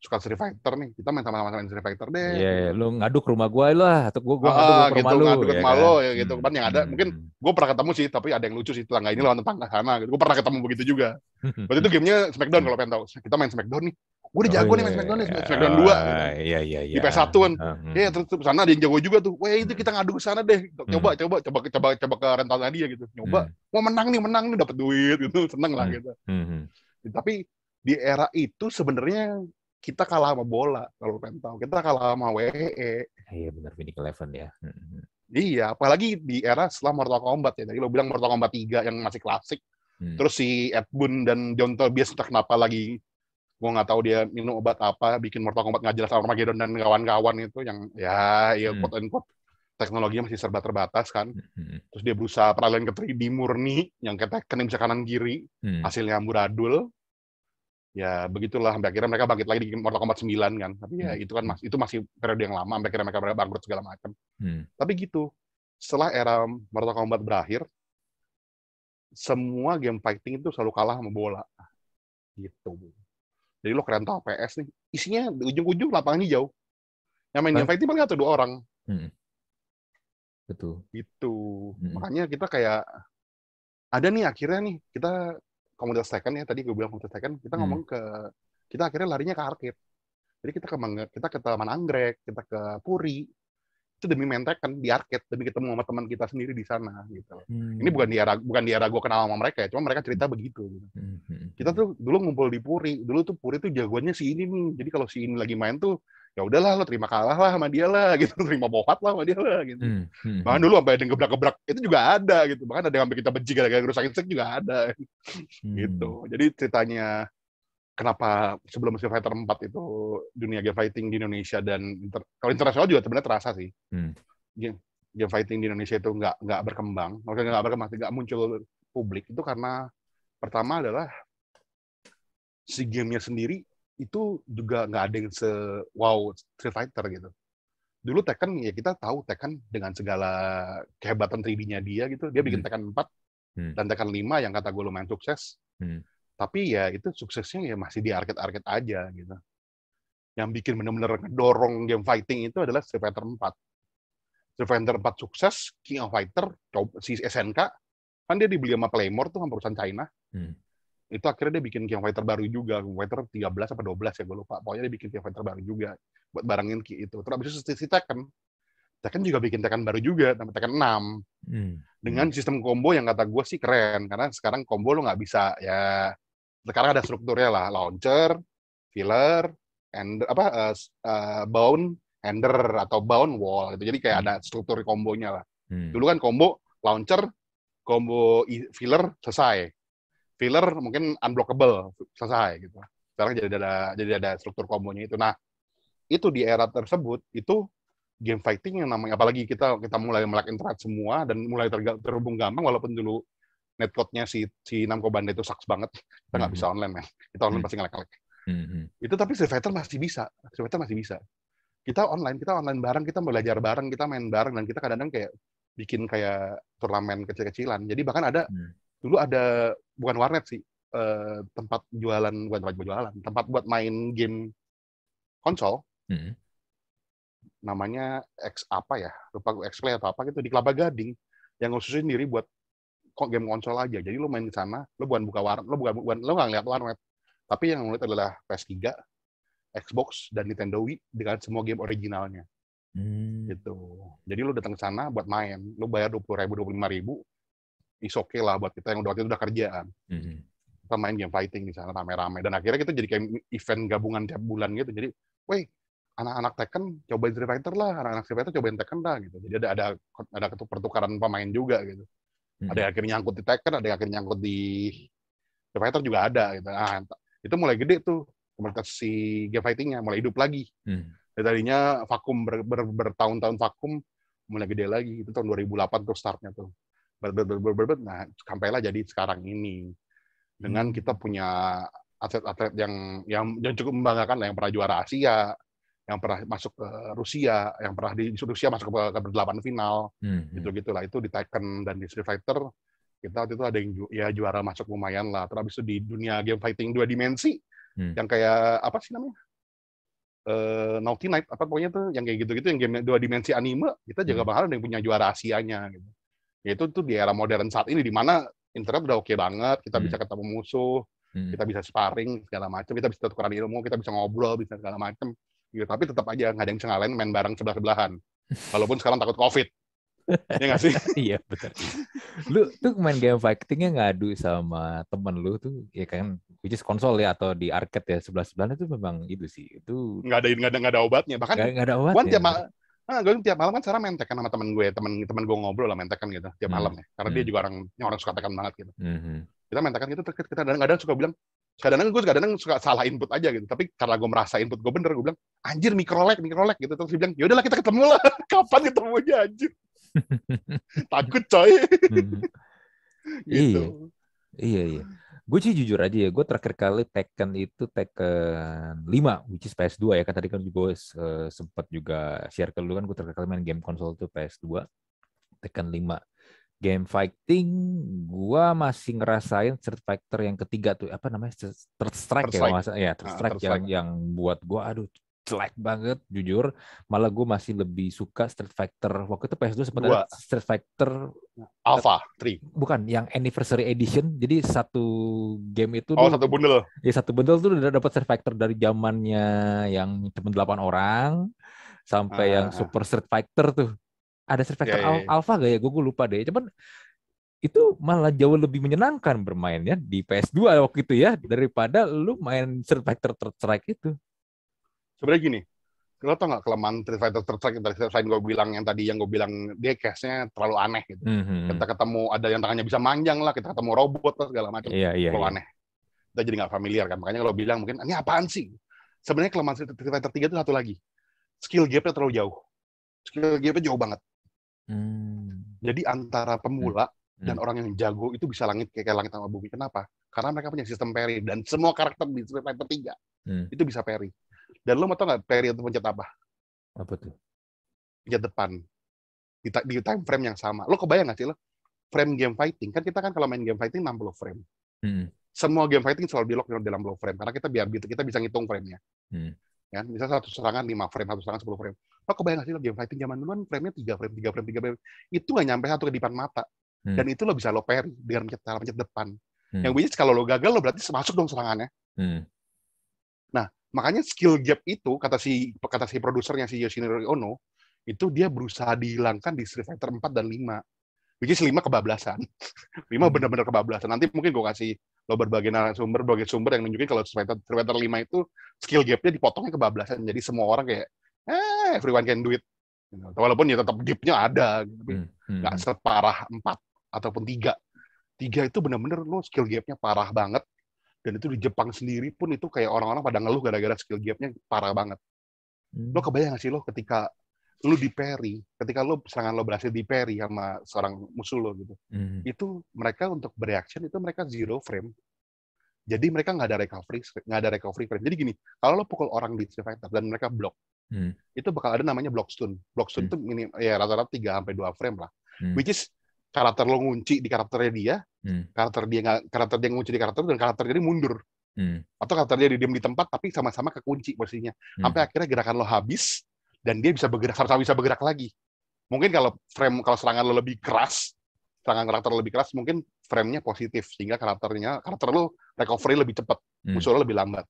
Speaker 2: suka Street Fighter nih kita main sama-sama main Street Fighter deh
Speaker 1: Iya, iya. lu ngadu ke rumah gua lah atau gua gua
Speaker 2: Ah,
Speaker 1: ke
Speaker 2: gitu,
Speaker 1: rumah lu.
Speaker 2: ngadu ke
Speaker 1: ya
Speaker 2: rumah
Speaker 1: kan?
Speaker 2: lo, ya gitu. Kan yang ada,
Speaker 1: Hmm.
Speaker 2: mungkin gue pernah ketemu sih, tapi ada yang lucu sih tetangga ini lawan tetangga sana. Gitu. Gue pernah ketemu begitu juga. (laughs) Waktu itu gamenya Smackdown kalau pengen tahu. Kita main Smackdown nih. Gue udah jago
Speaker 1: Oh,
Speaker 2: nih
Speaker 1: iya,
Speaker 2: nih,
Speaker 1: iya.
Speaker 2: Smackdown 2.
Speaker 1: Ah, Iya, iya, iya.
Speaker 2: Di PS1 kan.
Speaker 1: Ah, hmm.
Speaker 2: Ya terus sana ada yang jago juga tuh. Wah itu kita ngadu ke sana deh. Coba,
Speaker 1: Hmm.
Speaker 2: coba, coba, coba, coba ke rentalnya dia gitu. Nyoba. Wah menang nih, menang nih, dapat duit gitu. (laughs) Seneng lah
Speaker 1: Hmm.
Speaker 2: gitu.
Speaker 1: Hmm. Hmm.
Speaker 2: Tapi di era itu sebenarnya kita kalah sama bola kalau pengen tahu. Kita kalah sama WE.
Speaker 1: Iya benar Winning Eleven ya. Hmm. Hmm.
Speaker 2: Iya, apalagi di era setelah Mortal Kombat ya. Tadi lo bilang Mortal Kombat 3 yang masih klasik.
Speaker 1: Hmm.
Speaker 2: Terus si Ed Boon dan John Tobias entah kenapa lagi gua nggak tahu dia minum obat apa, bikin Mortal Kombat nggak jelas Armageddon dan kawan-kawan itu yang ya ya
Speaker 1: Hmm.
Speaker 2: quote unquote teknologinya masih serba terbatas kan.
Speaker 1: Hmm.
Speaker 2: Terus dia berusaha peralihan ke 3D murni yang Tekken yang bisa kanan kiri,
Speaker 1: Hmm.
Speaker 2: hasilnya amburadul. Ya begitulah sampai akhirnya mereka bangkit lagi di Mortal Kombat 9 kan. Tapi ya
Speaker 1: Hmm.
Speaker 2: itu kan mas itu masih periode yang lama sampai akhirnya mereka bangkrut segala macam.
Speaker 1: Hmm.
Speaker 2: Tapi gitu, setelah era Mortal Kombat berakhir, semua game fighting itu selalu kalah sama bola. Gitu. Jadi lo keren tau PS nih, isinya di ujung-ujung lapangan hijau. Yang main fighting paling satu dua orang.
Speaker 1: Betul.
Speaker 2: Gitu.
Speaker 1: Mm.
Speaker 2: Makanya kita kayak, ada nih akhirnya nih, kita komunitas Tekken ya, tadi gue bilang komunitas Tekken, kita
Speaker 1: Hmm.
Speaker 2: ngomong ke, kita akhirnya larinya ke arcade. Jadi kita ke, Mangga- kita ke Taman Anggrek, kita ke Puri, itu demi main Tekken di arcade, demi ketemu sama teman kita sendiri di sana gitu.
Speaker 1: Hmm.
Speaker 2: Ini bukan di era bukan di era gue kenal sama mereka ya, cuma mereka cerita begitu. Gitu.
Speaker 1: Hmm. Hmm.
Speaker 2: Kita tuh dulu ngumpul di Puri, dulu tuh Puri tuh jagoannya si ini nih. Jadi kalau si ini lagi main tuh, ya udahlah lo terima kalah lah sama dia lah (laughs) gitu, terima bohat lah sama dia lah gitu.
Speaker 1: Hmm. Hmm.
Speaker 2: Bahkan dulu sampai ada yang gebrak-gebrak itu juga ada gitu. Bahkan ada yang sampai kita benci gara-gara rusak insek juga ada
Speaker 1: Hmm.
Speaker 2: gitu. Jadi ceritanya kenapa sebelum Street Fighter 4 itu dunia game fighting di Indonesia dan inter- kalau internasional juga sebenarnya terasa sih.
Speaker 1: Hmm.
Speaker 2: Game, game fighting di Indonesia itu nggak nggak berkembang, maksudnya nggak berkembang, nggak muncul publik itu karena pertama adalah si gamenya sendiri itu juga nggak ada yang se wow Street Fighter gitu. Dulu Tekken ya kita tahu Tekken dengan segala kehebatan 3D-nya dia gitu, dia bikin
Speaker 1: Hmm.
Speaker 2: Tekken 4
Speaker 1: Hmm.
Speaker 2: dan Tekken 5 yang kata gue lumayan sukses.
Speaker 1: Hmm.
Speaker 2: Tapi ya itu suksesnya ya masih di arcade-arcade aja gitu. Yang bikin bener-bener ngedorong game fighting itu adalah Street Fighter 4. Street Fighter 4 sukses, King of Fighter, si SNK, kan dia dibeli sama Playmore tuh sama perusahaan China.
Speaker 1: Hmm.
Speaker 2: Itu akhirnya dia bikin King of Fighter baru juga, King of Fighter 13 apa 12 ya gue lupa. Pokoknya dia bikin King of Fighter baru juga buat barengin Ki itu. Terus abis itu si Tekken. Tekken juga bikin Tekken baru juga, namanya Tekken 6
Speaker 1: Hmm.
Speaker 2: dengan sistem combo yang kata gue sih keren karena sekarang combo lo nggak bisa ya sekarang ada strukturnya lah launcher, filler, and apa uh, uh, bound, ender atau bound wall gitu. Jadi kayak
Speaker 1: Hmm.
Speaker 2: ada struktur kombonya lah.
Speaker 1: Hmm.
Speaker 2: Dulu kan combo launcher, combo filler selesai. Filler mungkin unblockable selesai gitu. Sekarang jadi ada jadi ada struktur kombonya itu. Nah, itu di era tersebut itu game fighting yang namanya apalagi kita kita mulai melek internet semua dan mulai terhubung gampang walaupun dulu netcode-nya si si Namco Bandai itu sucks banget. Kita nggak
Speaker 1: Mhm.
Speaker 2: bisa online, men. Kita online
Speaker 1: Hmm.
Speaker 2: pasti ngelek-ngelek.
Speaker 1: Hmm. Hmm.
Speaker 2: Itu tapi Street Fighter masih bisa. Street Fighter masih bisa. Kita online, kita online bareng, kita belajar bareng, kita main bareng dan kita kadang-kadang kayak bikin kayak turnamen kecil-kecilan. Jadi bahkan ada
Speaker 1: Hmm.
Speaker 2: dulu ada bukan warnet sih, eh, tempat jualan bukan tempat jualan, tempat buat main game konsol
Speaker 1: Hmm.
Speaker 2: namanya X apa ya lupa X Play atau apa gitu di Kelapa Gading yang khusus sendiri buat kok game konsol aja. Jadi lu main di sana lu bukan buka warnet lu bukan, bukan lu nggak ngeliat warnet. Tapi yang ngeliat adalah PS3 Xbox dan Nintendo Wii dengan semua game originalnya.
Speaker 1: Hmm.
Speaker 2: gitu. Jadi lu datang ke sana buat main lu bayar dua puluh ribu dua puluh lima ribu is oke lah buat kita yang udah waktu itu udah kerjaan
Speaker 1: Hmm.
Speaker 2: kita main game fighting di sana rame-rame. Dan akhirnya kita jadi kayak event gabungan tiap bulan gitu. Jadi weh anak-anak Tekken cobain Street Fighter lah. Anak-anak Street Fighter cobain Tekken lah gitu. Jadi ada ada ada pertukaran pemain juga gitu
Speaker 1: Hmm.
Speaker 2: ada yang akhirnya nyangkut di Tekken ada yang akhirnya nyangkut di Street Fighter juga ada gitu nah, itu mulai gede tuh komunitas si game fightingnya mulai hidup lagi
Speaker 1: Hmm.
Speaker 2: dari tadinya vakum ber, ber- bertahun-tahun vakum mulai gede lagi itu tahun 2008 tuh startnya tuh ber, ber, ber, ber, ber, ber- nah sampailah jadi sekarang ini dengan
Speaker 1: Hmm.
Speaker 2: kita punya atlet-atlet yang yang yang cukup membanggakan lah yang pernah juara Asia yang pernah masuk ke Rusia yang pernah di Rusia masuk ke, ke delapan final
Speaker 1: Hmm.
Speaker 2: gitu gitulah itu di Tekken dan di Street Fighter kita waktu itu ada yang ju- ya juara masuk lumayan lah terus habis itu di dunia game fighting dua dimensi
Speaker 1: Hmm.
Speaker 2: yang kayak apa sih namanya eh Naughty Night apa pokoknya tuh yang kayak gitu-gitu yang game dua dimensi anime kita juga
Speaker 1: Hmm.
Speaker 2: bakal ada yang punya juara Asianya gitu ya itu tuh di era modern saat ini di mana internet udah oke banget kita
Speaker 1: Hmm.
Speaker 2: bisa ketemu musuh
Speaker 1: Hmm.
Speaker 2: kita bisa sparring segala macam kita bisa tukeran ilmu kita bisa ngobrol bisa segala macam gitu tapi tetap aja nggak ada yang bisa ngalahin main bareng sebelah sebelahan walaupun sekarang takut covid ya nggak sih (laughs)
Speaker 1: Iya betul. Lu tuh main game fightingnya ngadu sama temen lu tuh ya kan, which is konsol ya atau di arcade ya sebelah sebelahnya itu memang itu sih itu
Speaker 2: nggak ada nggak ada nggak ada obatnya bahkan
Speaker 1: nggak ada
Speaker 2: gue
Speaker 1: obatnya.
Speaker 2: tiap malam ah, gue tiap malam kan sekarang main tekan sama temen gue temen temen gue ngobrol lah main tekan gitu tiap
Speaker 1: Hmm.
Speaker 2: malam ya karena dia
Speaker 1: Hmm.
Speaker 2: juga orang orang suka tekan banget gitu
Speaker 1: Mhm.
Speaker 2: kita main tekan gitu terus kita kadang-kadang suka bilang kadang-kadang gue kadang-kadang suka salah input aja gitu tapi karena gue merasa input gue bener gue bilang anjir mikrolag mikrolag gitu terus dia bilang yaudahlah kita ketemu lah (laughs) kapan ketemunya anjir (laughs) takut coy
Speaker 1: Mhm. (laughs)
Speaker 2: gitu
Speaker 1: Iya iya. Gue sih jujur aja ya, gue terakhir kali Tekken itu Tekken 5, which is PS2 ya. Kan tadi kan gue eh, sempat juga share ke lu kan gue terakhir kali main game konsol tuh PS2, Tekken 5. Game fighting, gue masih ngerasain Street Fighter yang ketiga tuh, apa namanya? Third Strike
Speaker 2: Third
Speaker 1: ya, masa ya Third
Speaker 2: Ah,
Speaker 1: Strike
Speaker 2: Third
Speaker 1: yang
Speaker 2: Strike.
Speaker 1: yang buat gue aduh jelek banget jujur. Malah gue masih lebih suka Street Fighter waktu itu PS2 sempat ada
Speaker 2: Dua.
Speaker 1: Street Fighter
Speaker 2: Alpha 3
Speaker 1: bukan yang anniversary edition jadi satu game itu
Speaker 2: oh
Speaker 1: tuh-
Speaker 2: satu bundle
Speaker 1: ya satu bundle tuh udah dapat Street Fighter dari zamannya yang cuma delapan orang sampai
Speaker 2: Ah,
Speaker 1: yang
Speaker 2: ah.
Speaker 1: Super Street Fighter tuh ada
Speaker 2: Ya, ya,
Speaker 1: Al-
Speaker 2: ya.
Speaker 1: Alpha gak ya? Gue lupa deh. Cuman itu malah jauh lebih menyenangkan bermainnya di PS2 waktu itu ya daripada lu main Street Fighter Third Strike itu.
Speaker 2: Sebenarnya gini lo tau nggak kelemahan Street Fighter Third Strike tadi selain gue bilang yang tadi yang gue bilang dia case-nya terlalu aneh gitu.
Speaker 1: Mhm.
Speaker 2: kita ketemu ada yang tangannya bisa manjang lah kita ketemu robot lah segala macam.
Speaker 1: Iya iya,
Speaker 2: terlalu
Speaker 1: iya.
Speaker 2: aneh. Kita jadi nggak familiar kan. Makanya kalau bilang mungkin ini apaan sih? Sebenarnya kelemahan Street Fighter 3 itu satu lagi. Skill gap-nya terlalu jauh. Skill gap-nya jauh banget
Speaker 1: Hmm.
Speaker 2: jadi antara pemula dan
Speaker 1: Hmm.
Speaker 2: orang yang jago itu bisa langit kayak langit sama bumi kenapa Karena mereka punya sistem parry dan semua karakter di Street Fighter 3
Speaker 1: Hmm.
Speaker 2: itu bisa parry. Dan lo mau tau nggak parry itu pencet apa?
Speaker 1: Apa tuh?
Speaker 2: Pencet depan. Di, di time frame yang sama. Lo kebayang nggak sih lo? Frame game fighting kan kita kan kalau main game fighting 60 frame.
Speaker 1: Hmm.
Speaker 2: Semua game fighting selalu di lock dalam 60 frame karena kita biar kita bisa ngitung frame-nya.
Speaker 1: Hmm.
Speaker 2: Ya, misalnya satu serangan 5 frame, satu serangan 10 frame. Lo kebayang nggak sih lo game fighting zaman dulu kan frame-nya 3 frame, 3 frame, 3 frame. Itu nggak nyampe satu kedipan mata.
Speaker 1: Hmm.
Speaker 2: Dan itu lo bisa lo parry dengan pencet, cara pencet depan.
Speaker 1: Hmm.
Speaker 2: Yang which is kalau lo gagal lo berarti masuk dong serangannya.
Speaker 1: Hmm.
Speaker 2: Makanya skill gap itu kata si kata si produsernya si Yoshinori Ono itu dia berusaha dihilangkan di Street Fighter 4 dan 5. Which is 5 kebablasan. (laughs) 5
Speaker 1: Hmm.
Speaker 2: benar-benar kebablasan. Nanti mungkin gue kasih lo berbagai narasumber, berbagai sumber yang nunjukin kalau Fighter 5 itu skill gapnya dipotongnya kebablasan. Jadi semua orang kayak, eh everyone can do it. Gitu. Walaupun ya tetap gapnya ada. Gitu. Tapi
Speaker 1: Hmm. Hmm.
Speaker 2: nggak separah 4 ataupun 3. 3 itu benar-benar lo skill gapnya parah banget. Dan itu di Jepang sendiri pun itu kayak orang-orang pada ngeluh gara-gara skill gapnya parah banget.
Speaker 1: Hmm.
Speaker 2: Lo kebayang gak sih lo ketika lo di parry, ketika lo serangan lo berhasil di parry sama seorang musuh lo gitu,
Speaker 1: Hmm.
Speaker 2: itu mereka untuk bereaction itu mereka zero frame. Jadi mereka nggak ada recovery, nggak ada recovery frame. Jadi gini, kalau lo pukul orang di Street Fighter dan mereka block,
Speaker 1: Hmm.
Speaker 2: itu bakal ada namanya block stun. Block stun
Speaker 1: Hmm.
Speaker 2: itu minim, ya rata-rata 3 sampai 2 frame lah.
Speaker 1: Hmm.
Speaker 2: Which is karakter lo ngunci di karakternya dia,
Speaker 1: Hmm.
Speaker 2: karakter dia nggak karakter dia ngunci di karakter dan karakter dia mundur.
Speaker 1: Hmm.
Speaker 2: Atau karakter dia diam di tempat tapi sama-sama kekunci posisinya.
Speaker 1: Hmm.
Speaker 2: sampai akhirnya gerakan lo habis dan dia bisa bergerak sama bisa bergerak lagi. Mungkin kalau frame kalau serangan lo lebih keras, serangan karakter lo lebih keras, mungkin frame-nya positif sehingga karakternya karakter lo recovery lebih cepat,
Speaker 1: Hmm.
Speaker 2: musuh lo lebih lambat.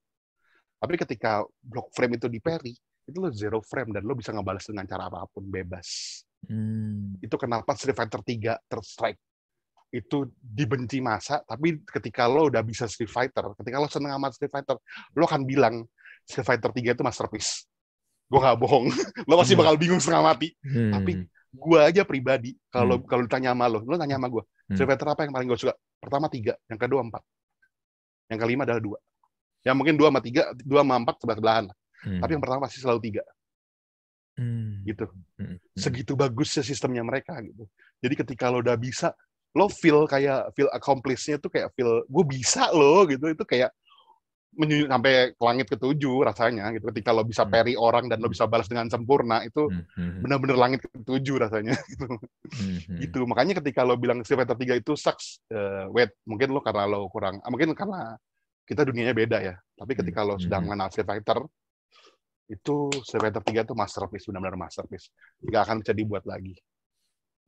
Speaker 2: Tapi ketika block frame itu di parry, itu lo zero frame dan lo bisa ngebalas dengan cara apa pun bebas.
Speaker 1: Hmm.
Speaker 2: Itu kenapa Street Fighter 3 terstrike itu dibenci masa, tapi ketika lo udah bisa Street Fighter, ketika lo seneng sama Street Fighter, lo akan bilang Street Fighter 3 itu masterpiece. Gue nggak bohong. (laughs) lo pasti
Speaker 1: Hmm.
Speaker 2: bakal bingung setengah mati.
Speaker 1: Hmm.
Speaker 2: Tapi gue aja pribadi, kalau kalau ditanya sama lo, lo tanya sama gue,
Speaker 1: Hmm.
Speaker 2: Fighter apa yang paling gue suka? Pertama tiga, yang kedua empat, yang kelima adalah dua. Ya mungkin dua sama tiga, dua sama empat sebelah sebelahan.
Speaker 1: Hmm.
Speaker 2: Tapi yang pertama pasti selalu tiga,
Speaker 1: Hmm.
Speaker 2: gitu.
Speaker 1: Hmm.
Speaker 2: Segitu bagusnya sistemnya mereka gitu. Jadi ketika lo udah bisa, lo feel kayak feel accomplish-nya tuh kayak feel gue bisa lo gitu. Itu kayak menyunyut sampai ke langit ketujuh rasanya gitu. Ketika lo bisa
Speaker 1: Hmm.
Speaker 2: parry orang dan lo bisa balas dengan sempurna itu
Speaker 1: Hmm. Hmm.
Speaker 2: benar-benar langit ketujuh rasanya (laughs) gitu.
Speaker 1: Hmm. Hmm.
Speaker 2: gitu makanya ketika lo bilang Street Fighter 3 itu sucks eh, wait mungkin lo karena lo kurang ah, mungkin karena kita dunianya beda ya tapi ketika lo sudah
Speaker 1: Hmm.
Speaker 2: mengenal Street Fighter itu Street Fighter 3 itu masterpiece benar-benar masterpiece nggak akan bisa dibuat lagi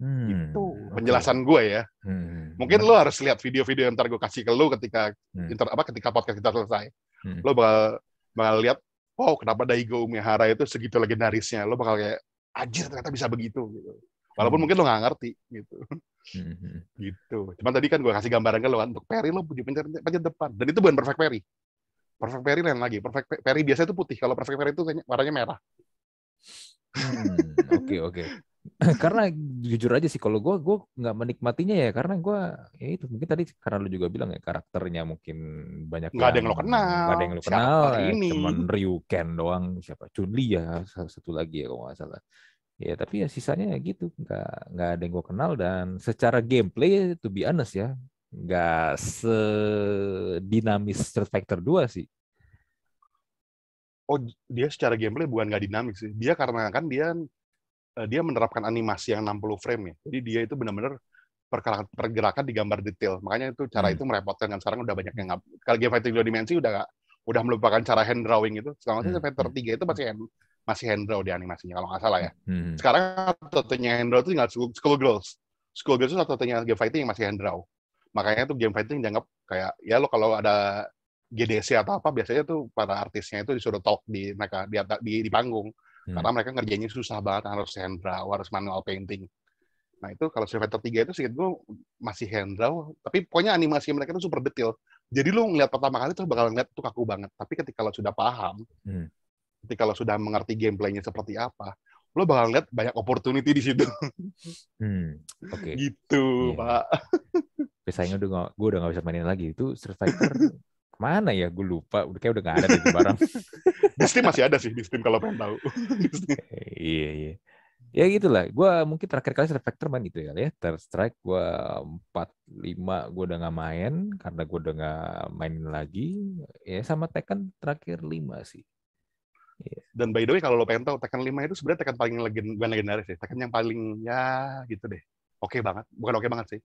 Speaker 1: Hmm.
Speaker 2: itu
Speaker 1: Oke.
Speaker 2: penjelasan gue ya
Speaker 1: Hmm.
Speaker 2: mungkin lo harus lihat video-video yang ntar gue kasih ke lo ketika
Speaker 1: Hmm.
Speaker 2: inter, apa ketika podcast kita selesai
Speaker 1: Hmm.
Speaker 2: lo bakal bakal lihat oh kenapa Daigo Umehara itu segitu legendarisnya lo bakal kayak anjir ternyata bisa begitu gitu walaupun
Speaker 1: Hmm.
Speaker 2: mungkin lo nggak ngerti gitu
Speaker 1: Hmm.
Speaker 2: Gitu. Cuman tadi kan gue kasih gambaran ke lo kan untuk parry lo punya pencet, depan dan itu bukan perfect parry. Perfect parry lain lagi. Perfect pa- parry biasa itu putih. Kalau perfect parry itu kayaknya warnanya merah.
Speaker 1: Hmm, Oke oke. (laughs) karena jujur aja sih kalau gue gue nggak menikmatinya ya karena gue ya itu mungkin tadi karena lu juga bilang ya karakternya mungkin banyak
Speaker 2: Nggak ada yang lo kenal.
Speaker 1: nggak ada yang lo kenal ya,
Speaker 2: ini?
Speaker 1: cuman Ryu Ken doang siapa Chun-Li ya satu lagi ya kalau nggak salah ya tapi ya sisanya ya gitu nggak nggak ada yang gue kenal dan secara gameplay to be honest ya nggak sedinamis Street Fighter 2 sih
Speaker 2: Oh dia secara gameplay bukan nggak dinamis sih. Dia karena kan dia dia menerapkan animasi yang 60 frame ya. Jadi dia itu benar-benar pergerakan, pergerakan digambar detail. Makanya itu cara
Speaker 1: Hmm.
Speaker 2: itu merepotkan kan sekarang udah banyak yang. Kalau game fighting dua dimensi udah nggak- udah melupakan cara hand drawing itu. Sekarang
Speaker 1: Hmm.
Speaker 2: Street Fighter 3 itu masih hand, masih hand draw di animasinya kalau nggak salah ya.
Speaker 1: Hmm.
Speaker 2: sekarang satu-satunya hand draw itu tinggal School, School Girls. School Girls itu satu-satunya game fighting yang masih hand draw. Makanya tuh game fighting dianggap kayak ya lo kalau ada GDC atau apa biasanya tuh para artisnya itu disuruh talk di mereka di di, di panggung
Speaker 1: Hmm.
Speaker 2: karena mereka ngerjainnya susah banget harus hand draw harus manual painting. Nah itu kalau Street Fighter 3 itu sih gue masih hand draw, tapi pokoknya animasi mereka itu super detail. Jadi lo ngeliat pertama kali tuh bakal ngeliat tuh kaku banget. Tapi ketika lo sudah paham,
Speaker 1: Hmm.
Speaker 2: ketika lo sudah mengerti gameplaynya seperti apa, lo bakal lihat banyak opportunity di situ.
Speaker 1: Hmm. (laughs) Oke.
Speaker 2: gitu
Speaker 1: Iya.
Speaker 2: pak
Speaker 1: sayangnya udah gue udah gak bisa mainin lagi. Itu Street (laughs) Ke mana ya? Gue lupa. Udah kayak udah gak ada di barang. (laughs)
Speaker 2: di Steam masih ada sih di Steam kalau pengen tahu (laughs) Steam.
Speaker 1: iya iya. ya gitulah gue mungkin terakhir kali Street Fighter main itu ya ya Strike gue empat lima gue udah nggak main karena gue udah nggak main lagi ya sama Tekken terakhir lima sih
Speaker 2: yeah. dan by the way kalau lo pengen tahu Tekken 5 itu sebenarnya Tekken paling legend bukan legendaris sih Tekken yang paling ya gitu deh oke okay banget bukan oke okay banget sih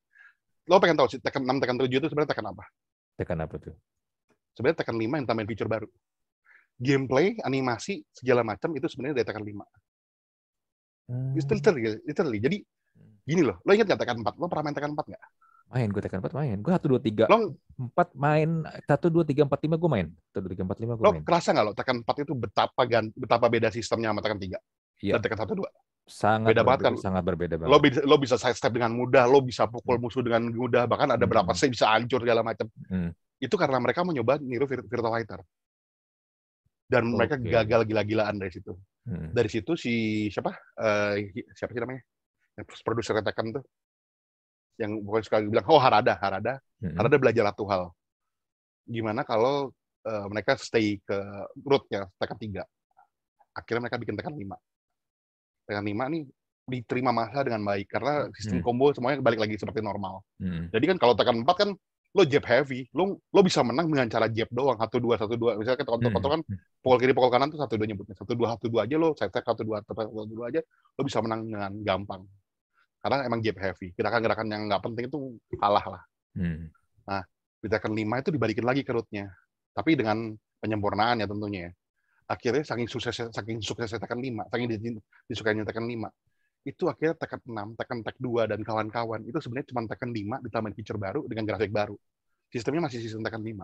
Speaker 2: lo pengen tahu sih Tekken 6 Tekken 7 itu sebenarnya Tekken apa
Speaker 1: Tekken apa tuh
Speaker 2: sebenarnya Tekken 5 yang tambahin feature baru gameplay animasi segala macam itu sebenarnya dari Tekken 5 Hmm. Itu literally, literally. Jadi gini loh, lo ingat gak Tekken 4? Lo pernah main Tekken 4 gak?
Speaker 1: Main, gue Tekken 4 main. Gue 1, 2, 3, lo, 4 main. 1, 2, 3, 4, 5 gue main. 1, 2, 3, 4, 5 gue
Speaker 2: lo
Speaker 1: main.
Speaker 2: Lo kerasa gak lo Tekken 4 itu betapa gan, betapa beda sistemnya sama Tekken 3? Iya. Dan Tekken 1, 2?
Speaker 1: Sangat beda banget kan. Sangat berbeda banget.
Speaker 2: Lo bisa, lo bisa side step dengan mudah, lo bisa pukul hmm. musuh dengan mudah, bahkan ada hmm. berapa sih bisa hancur segala macam. Hmm. Itu karena mereka mau nyoba niru Virtual Fighter dan okay. mereka gagal gila-gilaan dari situ. Hmm. Dari situ si siapa? Uh, siapa sih namanya? Yang produser Tekken tuh. Yang pokoknya sekali bilang, oh Harada, Harada. Hmm. Harada belajar satu hal. Gimana kalau uh, mereka stay ke rootnya Tekken 3. Akhirnya mereka bikin Tekken 5. Tekken 5 nih diterima masa dengan baik karena sistem hmm. combo semuanya balik lagi seperti normal. Hmm. Jadi kan kalau Tekken 4 kan lo jab heavy, lo lo bisa menang dengan cara jab doang satu dua satu dua. Misalnya kita kontrol kontrol kan pukul kiri pukul kanan tuh satu dua nyebutnya satu dua satu dua aja lo saya satu dua satu dua aja lo bisa menang dengan gampang. Karena emang jab heavy. Gerakan-gerakan yang nggak penting itu kalah lah. Hmm. Nah, Tekken 5 itu dibalikin lagi ke rootnya. Tapi dengan penyempurnaan ya tentunya ya. Akhirnya saking suksesnya saking suksesnya Tekken 5, saking disukainya Tekken 5, itu akhirnya Tekken 6, Tekken Tech 2 dan kawan-kawan itu sebenarnya cuma Tekken 5 ditambahin feature baru dengan grafik baru. Sistemnya masih sistem Tekken 5.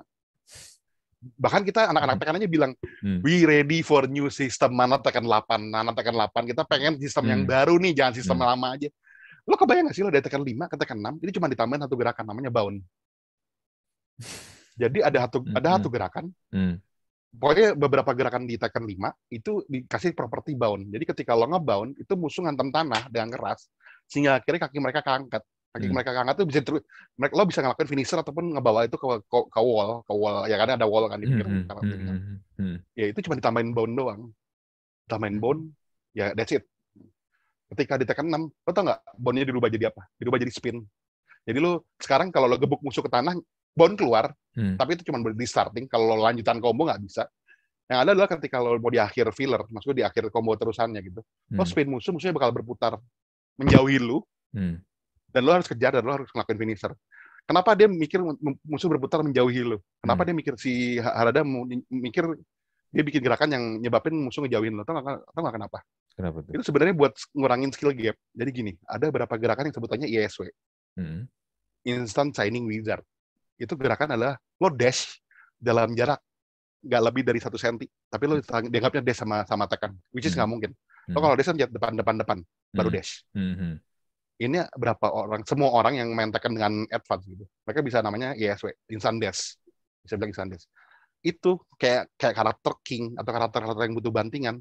Speaker 2: Bahkan kita anak-anak hmm. Tekken aja bilang, hmm. we ready for new system mana Tekken 8, mana Tekken 8. Kita pengen sistem hmm. yang baru nih, jangan sistem hmm. lama aja. Lo kebayang gak sih lo dari Tekken 5 ke Tekken 6, ini cuma ditambahin satu gerakan namanya bound. Jadi ada satu hmm. ada satu gerakan, hmm pokoknya beberapa gerakan di Tekken 5 itu dikasih properti bound. Jadi ketika lo ngebound, itu musuh ngantem tanah dengan keras, sehingga akhirnya kaki mereka keangkat. Kaki hmm. mereka keangkat itu bisa terus, mereka lo bisa ngelakuin finisher ataupun ngebawa itu ke, ke, ke wall, ke wall. Ya kan ada wall kan di pinggir. Hmm. Hmm. hmm. hmm. Ya itu cuma ditambahin bound doang. Tambahin bound, ya that's it. Ketika di Tekken 6, lo tau nggak boundnya dirubah jadi apa? Dirubah jadi spin. Jadi lo sekarang kalau lo gebuk musuh ke tanah, bond keluar, hmm. tapi itu cuma di starting. Kalau lanjutan combo nggak bisa. Yang ada adalah ketika lo mau di akhir filler, maksudnya di akhir combo terusannya gitu. Hmm. Lo spin musuh, musuhnya bakal berputar menjauhi lu, hmm. dan lo harus kejar dan lo harus ngelakuin finisher. Kenapa dia mikir musuh berputar menjauhi lu? Kenapa hmm. dia mikir si Harada mikir dia bikin gerakan yang nyebabin musuh ngejauhin lo? Tahu nggak kenapa?
Speaker 1: Kenapa tuh?
Speaker 2: Itu sebenarnya buat ngurangin skill gap. Jadi gini, ada beberapa gerakan yang sebutannya ISW. Hmm. Instant Shining Wizard itu gerakan adalah lo dash dalam jarak nggak lebih dari satu senti, tapi lo dianggapnya dash sama sama tekan, which is nggak hmm. mungkin. Lo hmm. kalau dash kan depan depan depan, baru hmm. dash. Hmm. Ini berapa orang, semua orang yang main tekan dengan advance gitu, mereka bisa namanya ISW, instant dash, bisa bilang instant dash. Itu kayak kayak karakter king atau karakter-karakter yang butuh bantingan,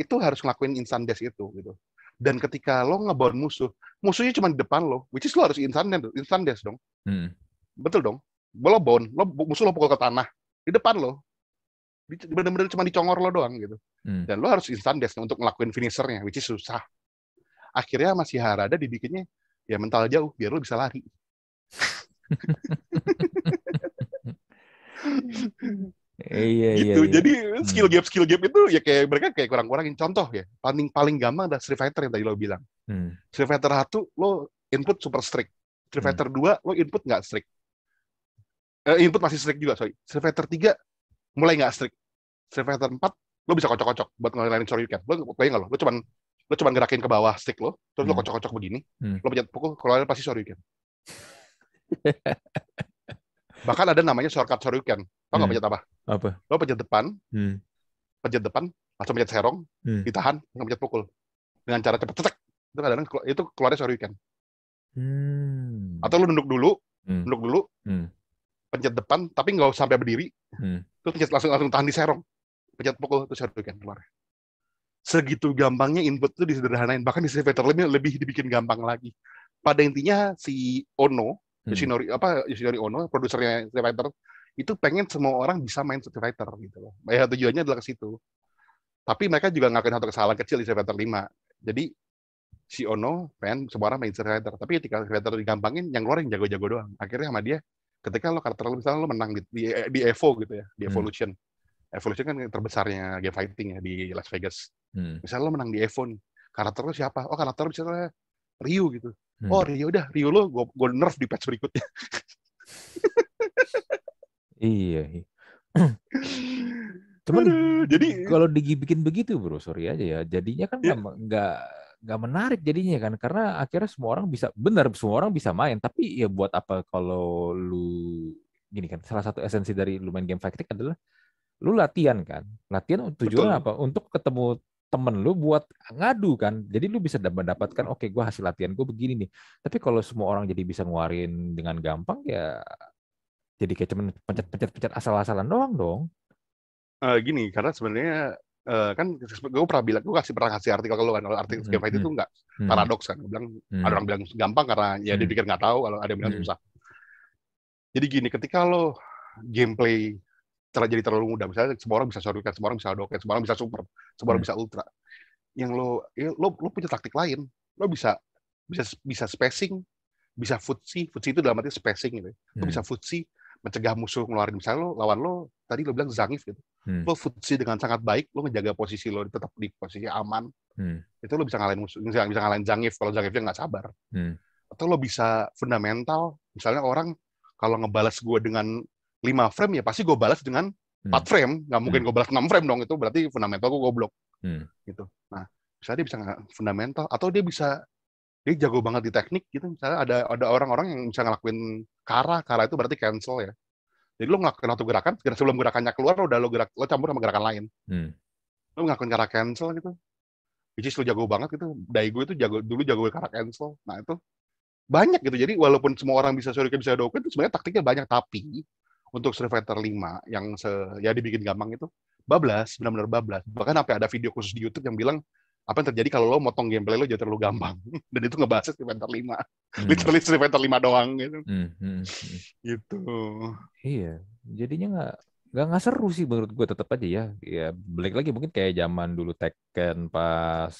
Speaker 2: itu harus ngelakuin instant dash itu gitu. Dan ketika lo ngebawa musuh, musuhnya cuma di depan lo, which is lo harus instant dash, instant dash dong. Hmm. Betul dong lo bone, lo musuh lo pukul ke tanah di depan lo, bener-bener cuma dicongor lo doang gitu. Hmm. Dan lo harus instant dash untuk ngelakuin finishernya, which is susah. Akhirnya masih Harada dibikinnya ya mental jauh biar lo bisa lari.
Speaker 1: iya,
Speaker 2: iya, gitu. Iya, Jadi skill hmm. gap skill gap itu ya kayak mereka kayak kurang-kurangin contoh ya. Paling paling gampang adalah Street Fighter yang tadi lo bilang. Hmm. Street Fighter 1 lo input super strict. Street hmm. Fighter 2 lo input nggak strict uh, input masih strict juga sorry Fighter 3 mulai nggak strict Fighter 4 lo bisa kocok-kocok buat ngelain Shoryuken lo bayang nggak lo lo cuman lo cuman gerakin ke bawah stick lo terus hmm. lo kocok-kocok begini hmm. lo pencet pukul keluar pasti Shoryuken bahkan ada namanya shortcut Shoryuken tau nggak hmm. pencet apa
Speaker 1: apa
Speaker 2: lo pencet depan hmm. pencet depan langsung pencet serong hmm. ditahan langsung pencet pukul dengan cara cepet cetek itu kadang itu keluarnya Shoryuken hmm. atau lo nunduk dulu hmm. nunduk dulu hmm pencet depan tapi nggak sampai berdiri. Hmm. terus pencet langsung langsung tahan di serong. Pencet pukul terus kan keluar. Segitu gampangnya input itu disederhanain. Bahkan di Street lebih lebih dibikin gampang lagi. Pada intinya si Ono hmm. Yoshinori apa Yoshinori Ono produsernya Street Fighter itu pengen semua orang bisa main Street Fighter gitu loh. Ya tujuannya adalah ke situ. Tapi mereka juga ngelakuin satu kesalahan kecil di Street Fighter 5 jadi si Ono pengen semua orang main Street Fighter. Tapi ketika Street Fighter digampangin yang keluar yang jago-jago doang. Akhirnya sama dia ketika lo karakter lo misalnya lo menang di, di, di Evo gitu ya di
Speaker 1: Hmm.
Speaker 2: Evolution Evolution kan yang terbesarnya game fighting ya di Las Vegas
Speaker 1: Hmm.
Speaker 2: misalnya lo menang di Evo nih karakter lo siapa oh karakter lo misalnya Ryu gitu
Speaker 1: Hmm.
Speaker 2: oh Ryu udah Ryu lo gue gue nerf di patch berikutnya
Speaker 1: Iya. iya. (laughs) Cuman
Speaker 2: Aduh, jadi
Speaker 1: kalau dibikin begitu bro, sorry aja ya. Jadinya kan
Speaker 2: Iya.
Speaker 1: nggak nggak menarik jadinya kan, karena akhirnya semua orang bisa benar semua orang bisa main. Tapi ya buat apa kalau lu gini kan? Salah satu esensi dari lu main game fighting adalah lu latihan kan. Latihan tujuannya
Speaker 2: Betul.
Speaker 1: apa? Untuk ketemu temen lu buat ngadu kan. Jadi lu bisa dap- mendapatkan oke gua hasil latihan gue begini nih. Tapi kalau semua orang jadi bisa ngeluarin dengan gampang ya jadi kayak cuman pencet-pencet-pencet asal-asalan doang dong.
Speaker 2: eh, gini karena sebenarnya eh, kan gue pernah bilang gue kasih pernah kasih artikel ke lo kan kalau artikel
Speaker 1: Hmm,
Speaker 2: game fighting itu
Speaker 1: hmm.
Speaker 2: enggak
Speaker 1: Hmm.
Speaker 2: paradoks kan Gua bilang
Speaker 1: Hmm.
Speaker 2: ada orang bilang gampang karena ya dia
Speaker 1: Hmm.
Speaker 2: pikir nggak tahu kalau ada yang bilang
Speaker 1: Hmm.
Speaker 2: susah jadi gini ketika lo gameplay ter- jadi terlalu mudah misalnya semua orang bisa shoryuken semua orang bisa Hadouken semua orang bisa super semua orang
Speaker 1: Hmm.
Speaker 2: bisa ultra yang lo ya, lo lo punya taktik lain lo bisa bisa bisa spacing bisa futsi futsi itu dalam arti spacing gitu ya. lo
Speaker 1: Hmm.
Speaker 2: bisa futsi mencegah musuh ngeluarin misalnya lo lawan lo tadi lo bilang Zangief gitu
Speaker 1: Hmm.
Speaker 2: lo futsi dengan sangat baik lo ngejaga posisi lo tetap di posisi aman
Speaker 1: Hmm.
Speaker 2: itu lo bisa ngalahin musuh bisa, bisa ngalahin Zangief kalau Zangiefnya nggak sabar
Speaker 1: Hmm.
Speaker 2: atau lo bisa fundamental misalnya orang kalau ngebalas gue dengan 5 frame ya pasti gue balas dengan 4 frame nggak mungkin gue balas 6 frame dong itu berarti fundamental gue goblok
Speaker 1: Hmm.
Speaker 2: gitu nah misalnya dia bisa fundamental atau dia bisa dia jago banget di teknik gitu misalnya ada ada orang-orang yang bisa ngelakuin kara kara itu berarti cancel ya. Jadi lo ngelakuin satu gerakan sebelum gerakannya keluar udah lo gerak lo campur sama gerakan lain.
Speaker 1: Hmm.
Speaker 2: lo ngelakuin kara cancel gitu. Which is lo jago banget gitu. Daigo itu jago dulu jago kara cancel. Nah itu banyak gitu. Jadi walaupun semua orang bisa Shoryuken bisa Hadouken itu sebenarnya taktiknya banyak. Tapi untuk Street Fighter 5 yang se ya dibikin gampang itu bablas benar-benar bablas. Bahkan sampai ada video khusus di YouTube yang bilang apa yang terjadi kalau lo motong gameplay lo jadi terlalu gampang (laughs) dan itu ngebahas Street Fighter 5
Speaker 1: Hmm.
Speaker 2: literally Street Fighter 5 doang gitu
Speaker 1: Hmm. Hmm. Hmm.
Speaker 2: gitu
Speaker 1: Iya, jadinya nggak nggak nggak seru sih menurut gue tetap aja ya. Ya balik lagi mungkin kayak zaman dulu Tekken pas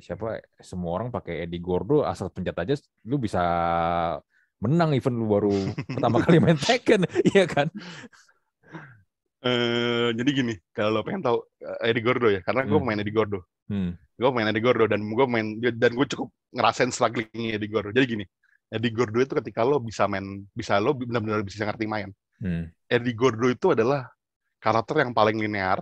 Speaker 1: siapa semua orang pakai Eddie Gordo asal pencet aja lu bisa menang even lu baru (laughs) pertama kali main Tekken, (laughs) iya kan?
Speaker 2: Eh, jadi gini kalau lo pengen tahu eh, Eddie Gordo ya karena gue
Speaker 1: Hmm.
Speaker 2: main Eddie Gordo
Speaker 1: Hmm.
Speaker 2: Gue main Eddie Gordo dan gue main dan gue cukup ngerasain strugglingnya Eddie Gordo jadi gini Eddie Gordo itu ketika lo bisa main bisa lo benar-benar bisa ngerti main
Speaker 1: Hmm.
Speaker 2: Eddie Gordo itu adalah karakter yang paling linear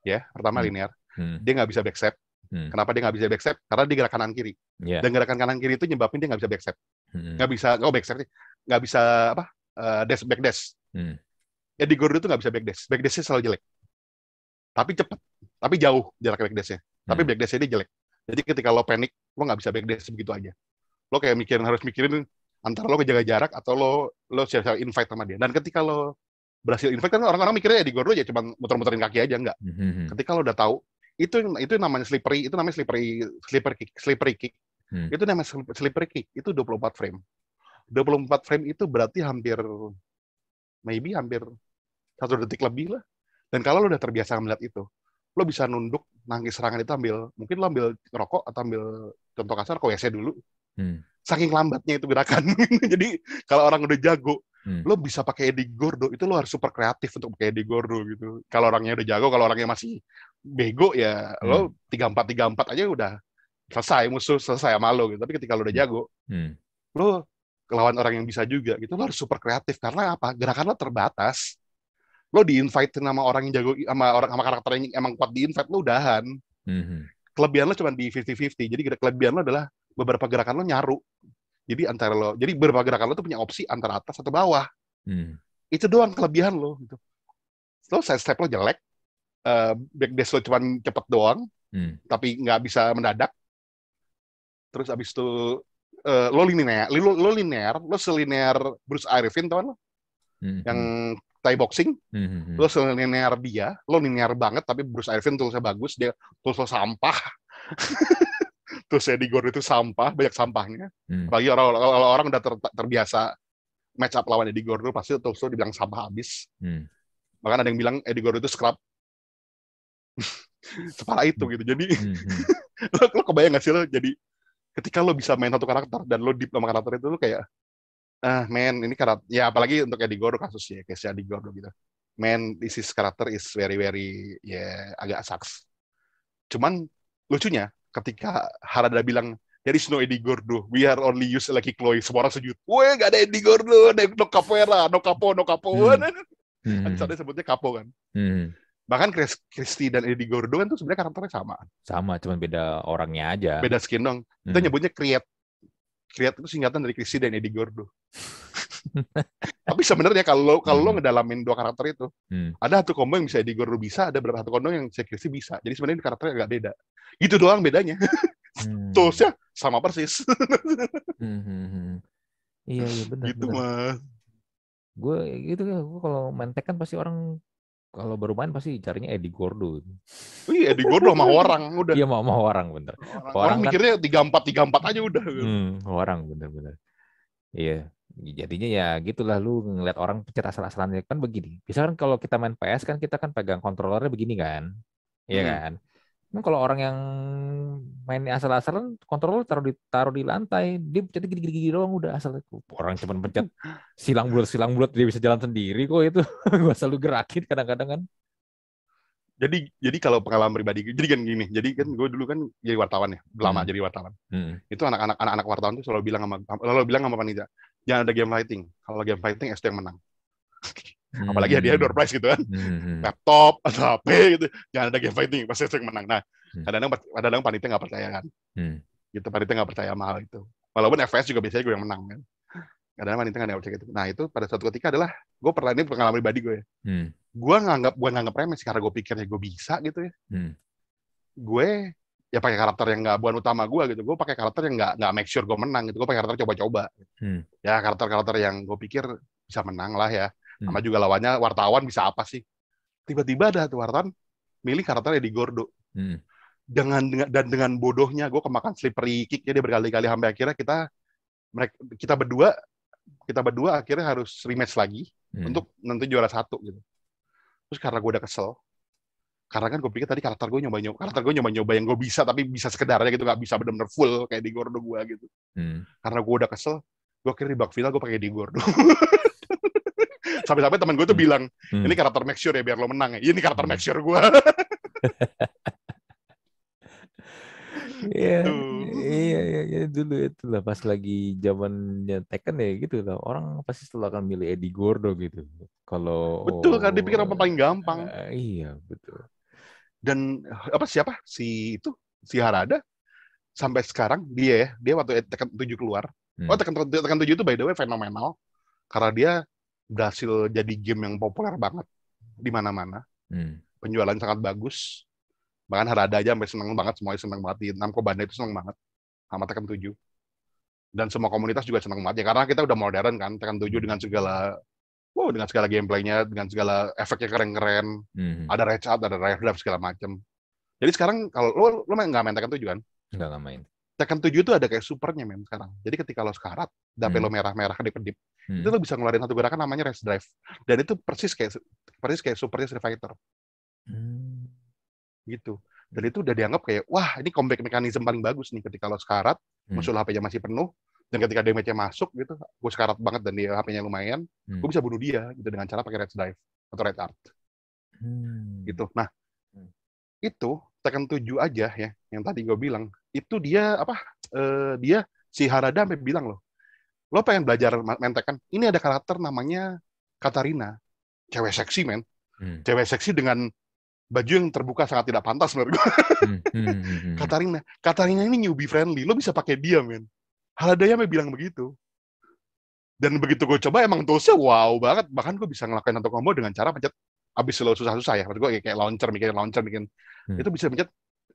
Speaker 2: ya pertama
Speaker 1: Hmm.
Speaker 2: linear
Speaker 1: Hmm.
Speaker 2: dia nggak bisa backstep
Speaker 1: Hmm.
Speaker 2: kenapa dia nggak bisa backstep karena dia gerak kanan kiri
Speaker 1: Ya.
Speaker 2: dan gerakan kanan kiri itu nyebabin dia nggak bisa backstep
Speaker 1: Hmm.
Speaker 2: nggak bisa nggak backstep nggak bisa apa eh, dash back dash
Speaker 1: Hmm.
Speaker 2: Eddie Gordo itu nggak bisa back dash back dashnya selalu jelek tapi cepet tapi jauh jarak back dashnya tapi
Speaker 1: Hmm.
Speaker 2: back dashnya dia jelek. Jadi ketika lo panik lo nggak bisa back dash begitu aja. Lo kayak mikirin harus mikirin antara lo ngejaga jarak atau lo lo siap-siap invite sama dia. Dan ketika lo berhasil invite kan orang-orang mikirnya Eddie Gordo ya cuma muter-muterin kaki aja. Enggak
Speaker 1: Hmm.
Speaker 2: ketika lo udah tahu itu itu namanya slippery itu namanya slippery slipper kick slippery kick.
Speaker 1: Hmm.
Speaker 2: itu namanya slip- slippery kick. Itu 24 frame. 24 frame itu berarti hampir maybe hampir satu detik lebih lah. Dan kalau lo udah terbiasa melihat itu lo bisa nunduk nangkis serangan itu ambil mungkin lo ambil rokok atau ambil contoh kasar ke WC dulu.
Speaker 1: Hmm.
Speaker 2: saking lambatnya itu gerakan. (laughs) Jadi kalau orang udah jago
Speaker 1: Hmm.
Speaker 2: lo bisa pakai Eddie Gordo. Itu lo harus super kreatif untuk pakai Eddie Gordo gitu. Kalau orangnya udah jago kalau orangnya masih bego ya lo tiga empat tiga empat aja udah selesai musuh selesai sama lo gitu. Tapi ketika lo udah jago
Speaker 1: Hmm.
Speaker 2: lo lawan orang yang bisa juga gitu lo harus super kreatif. Karena apa? Gerakan lo terbatas lo di invite sama orang yang jago sama orang sama karakter yang emang kuat di invite lo udahan
Speaker 1: Hmm.
Speaker 2: kelebihan lo cuma di 50-50 jadi kelebihan lo adalah beberapa gerakan lo nyaru jadi antara lo jadi beberapa gerakan lo tuh punya opsi antara atas atau bawah
Speaker 1: Hmm.
Speaker 2: itu doang kelebihan lo gitu lo side step lo jelek eh, back dash lo cuma cepet doang
Speaker 1: Hmm.
Speaker 2: tapi nggak bisa mendadak terus abis itu eh, lo linear lo, lo linear lo selinear Bruce Irvin teman lo
Speaker 1: Hmm.
Speaker 2: yang Thai boxing
Speaker 1: Hmm.
Speaker 2: lo selinear dia lo linear banget tapi Bruce Irvin tulisnya bagus dia tulis lo sampah (laughs) terus Eddie Gordo itu sampah banyak sampahnya
Speaker 1: Hmm.
Speaker 2: apalagi orang kalau orang udah ter- terbiasa match up lawan Eddie Gordo pasti tulis lo dibilang sampah habis
Speaker 1: Hmm.
Speaker 2: bahkan ada yang bilang Eddie Gordo itu scrub (laughs) separah itu gitu jadi
Speaker 1: Hmm. Hmm. (laughs)
Speaker 2: lo, lo kebayang gak sih lo jadi ketika lo bisa main satu karakter dan lo deep sama karakter itu lo kayak ah man ini karakter ya apalagi untuk Eddie Gordo kasusnya kayak si Eddie Gordo gitu. Man this is karakter is very very ya yeah, agak sucks. Cuman lucunya ketika Harada bilang there is no Eddie Gordo. We are only use Lucky Chloe. Semua orang sujud woi gak ada Eddie Gordo. No capoeira no capo no capo. Hmm. hmm. kan sebutnya capo kan. Hmm. bahkan Chris, Christy dan Eddie Gordo kan tuh sebenarnya karakternya sama.
Speaker 1: Sama cuman beda orangnya aja.
Speaker 2: Beda skin dong. Kita hmm. nyebutnya create create itu singkatan dari Christy dan Eddie Gordo (laughs) tapi sebenarnya kalau kalau hmm. lo ngedalamin dua karakter itu, hmm. ada satu combo yang bisa Eddie Gordo bisa, ada beberapa satu combo yang Christy bisa. Jadi sebenarnya karakternya agak beda. Gitu doang bedanya. hmm. Toolsnya sama persis.
Speaker 1: hmm, hmm, hmm. Iya, iya benar.
Speaker 2: Gitu mah.
Speaker 1: Gue gitu ya, gue kalau main kan pasti orang kalau baru main pasti carinya Eddie Gordo.
Speaker 2: Iya, Eddie Gordo sama (laughs) orang udah.
Speaker 1: Iya, mau mau orang bener.
Speaker 2: Orang, orang, kan, mikirnya tiga empat tiga empat aja udah.
Speaker 1: Hmm, orang bener bener. Iya, jadinya ya gitulah lu ngeliat orang pencet asal-asalan kan begini. Bisa kan kalau kita main PS kan kita kan pegang kontrolernya begini kan, iya hmm. kan. Nah, kalau orang yang main asal-asalan, kontrol taruh di taruh di lantai, dia pencet gini-gini doang udah asal orang cuma pencet silang bulat silang bulat dia bisa jalan sendiri kok itu. (laughs) gua selalu gerakin kadang-kadang kan.
Speaker 2: Jadi jadi kalau pengalaman pribadi, jadi kan gini, jadi kan gue dulu kan jadi wartawan ya, lama hmm. jadi wartawan. Hmm. Itu anak-anak anak-anak wartawan tuh selalu bilang sama selalu bilang sama panitia, jangan ada game fighting. Kalau game fighting SD yang menang. (laughs) Hmm. Apalagi hadiah door prize gitu kan. Hmm. Laptop atau HP gitu. Jangan ada game fighting, pasti yang menang. Nah, hmm. kadang-kadang kadang panitia nggak percaya kan. Hmm. Gitu panitia nggak percaya mahal itu. Walaupun FS juga biasanya gue yang menang kan. Kadang-kadang panitia nggak percaya gitu. Nah, itu pada suatu ketika adalah gue pernah ini pengalaman pribadi gue ya. Hmm. Gue nganggap gue nganggap remeh sih karena gue pikirnya gue bisa gitu ya. Hmm. Gue ya pakai karakter yang nggak bukan utama gue gitu gue pakai karakter yang nggak nggak make sure gue menang gitu gue pakai karakter coba-coba hmm. ya karakter-karakter yang gue pikir bisa menang lah ya hmm. sama juga lawannya wartawan bisa apa sih tiba-tiba ada wartawan milih karakternya di Gordo hmm. dengan, dengan dan dengan bodohnya gue kemakan slippery kick dia berkali-kali sampai akhirnya kita mereka kita berdua kita berdua akhirnya harus rematch lagi hmm. untuk nanti juara satu gitu terus karena gue udah kesel karena kan gue pikir tadi karakter gue nyoba nyoba karakter gue nyoba nyoba yang gue bisa tapi bisa sekedarnya gitu nggak bisa benar-benar full kayak di Gordo gue gitu hmm. karena gue udah kesel gue kira di bak final gue pakai di Gordo (laughs) sampai-sampai teman gue tuh hmm. bilang hmm. ini karakter make sure ya biar lo menang ya ini karakter make sure gue (laughs)
Speaker 1: Iya, iya, iya, iya, dulu itu lah pas lagi zamannya Tekken ya gitu lah. Orang pasti selalu akan milih Eddie Gordo gitu. Kalau
Speaker 2: betul kan dipikir apa paling gampang.
Speaker 1: Uh, iya betul
Speaker 2: dan apa siapa si itu si Harada sampai sekarang dia ya dia waktu tekan tujuh keluar hmm. oh tekan tekan tujuh itu by the way fenomenal karena dia berhasil jadi game yang populer banget di mana-mana. Hmm. penjualan sangat bagus. Bahkan Harada aja sampai seneng banget semuanya seneng banget. Di Namco Bandai itu seneng banget sama tekan tujuh. Dan semua komunitas juga seneng banget. Ya karena kita udah modern kan tekan tujuh dengan segala wow dengan segala gameplaynya dengan segala efeknya keren-keren. Hmm. ada art ada rare drive segala macam jadi sekarang kalau lo lo main nggak main Tekken 7 kan?
Speaker 1: Nggak main
Speaker 2: Tekken 7 itu ada kayak supernya men sekarang jadi ketika lo sekarat dape hmm. lo merah-merah kedip-kedip hmm. itu lo bisa ngeluarin satu gerakan namanya race drive dan itu persis kayak persis kayak supernya Street Fighter hmm. gitu dan itu udah dianggap kayak wah ini comeback mekanisme paling bagus nih ketika lo sekarat hmm. musuh HP-nya masih penuh dan ketika damage-nya masuk gitu gue sekarat banget dan dia HP-nya lumayan hmm. gue bisa bunuh dia gitu dengan cara pakai red dive atau red art hmm. gitu nah hmm. itu tekan tujuh aja ya yang tadi gue bilang itu dia apa uh, dia si Harada sampai bilang loh lo pengen belajar main Tekken ini ada karakter namanya Katarina cewek seksi men hmm. cewek seksi dengan baju yang terbuka sangat tidak pantas menurut gue. Hmm, hmm, hmm, hmm. Katarina, Katarina ini newbie friendly, lo bisa pakai dia men. Haladaya me bilang begitu. Dan begitu gue coba emang toolsnya wow banget. Bahkan gue bisa ngelakuin satu combo dengan cara pencet abis lo susah-susah ya. Maksud gue kayak launcher, bikin launcher, bikin hmm. itu bisa pencet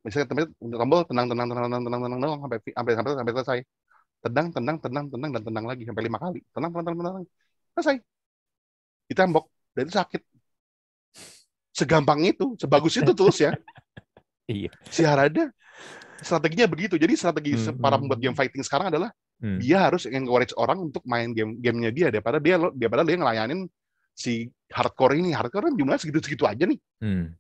Speaker 2: misalnya temen tombol tenang tenang tenang tenang tenang tenang tenang sampai sampai sampai sampai selesai. Tenang, tenang, tenang, tenang dan tenang lagi sampai lima kali. Tenang, tenang, tenang, tenang. Selesai. Ditembok dan itu sakit. Segampang itu, sebagus itu tools ya. (laughs)
Speaker 1: Iya.
Speaker 2: Si Harada strateginya begitu. Jadi strategi hmm. para pembuat game fighting sekarang adalah hmm. dia harus encourage orang untuk main game gamenya dia daripada dia daripada dia ngelayanin si hardcore ini. Hardcore kan jumlahnya segitu-segitu aja nih. Hmm.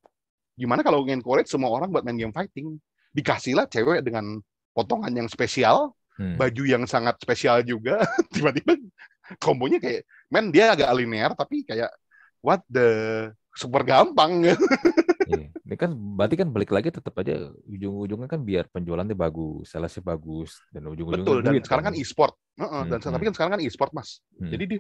Speaker 2: Gimana kalau encourage semua orang buat main game fighting? Dikasihlah cewek dengan potongan yang spesial,
Speaker 1: Hmm.
Speaker 2: baju yang sangat spesial juga, (laughs) tiba-tiba kombonya kayak, men dia agak linear tapi kayak what the super gampang. (laughs)
Speaker 1: Iya. Ini kan berarti kan balik lagi tetap aja ujung-ujungnya kan biar penjualannya bagus, salesnya bagus dan ujung-ujungnya
Speaker 2: Betul. Dan
Speaker 1: duit
Speaker 2: sekarang kan e-sport. Heeh, dan
Speaker 1: Hmm,
Speaker 2: tapi kan sekarang kan e-sport mas.
Speaker 1: Hmm.
Speaker 2: Jadi dia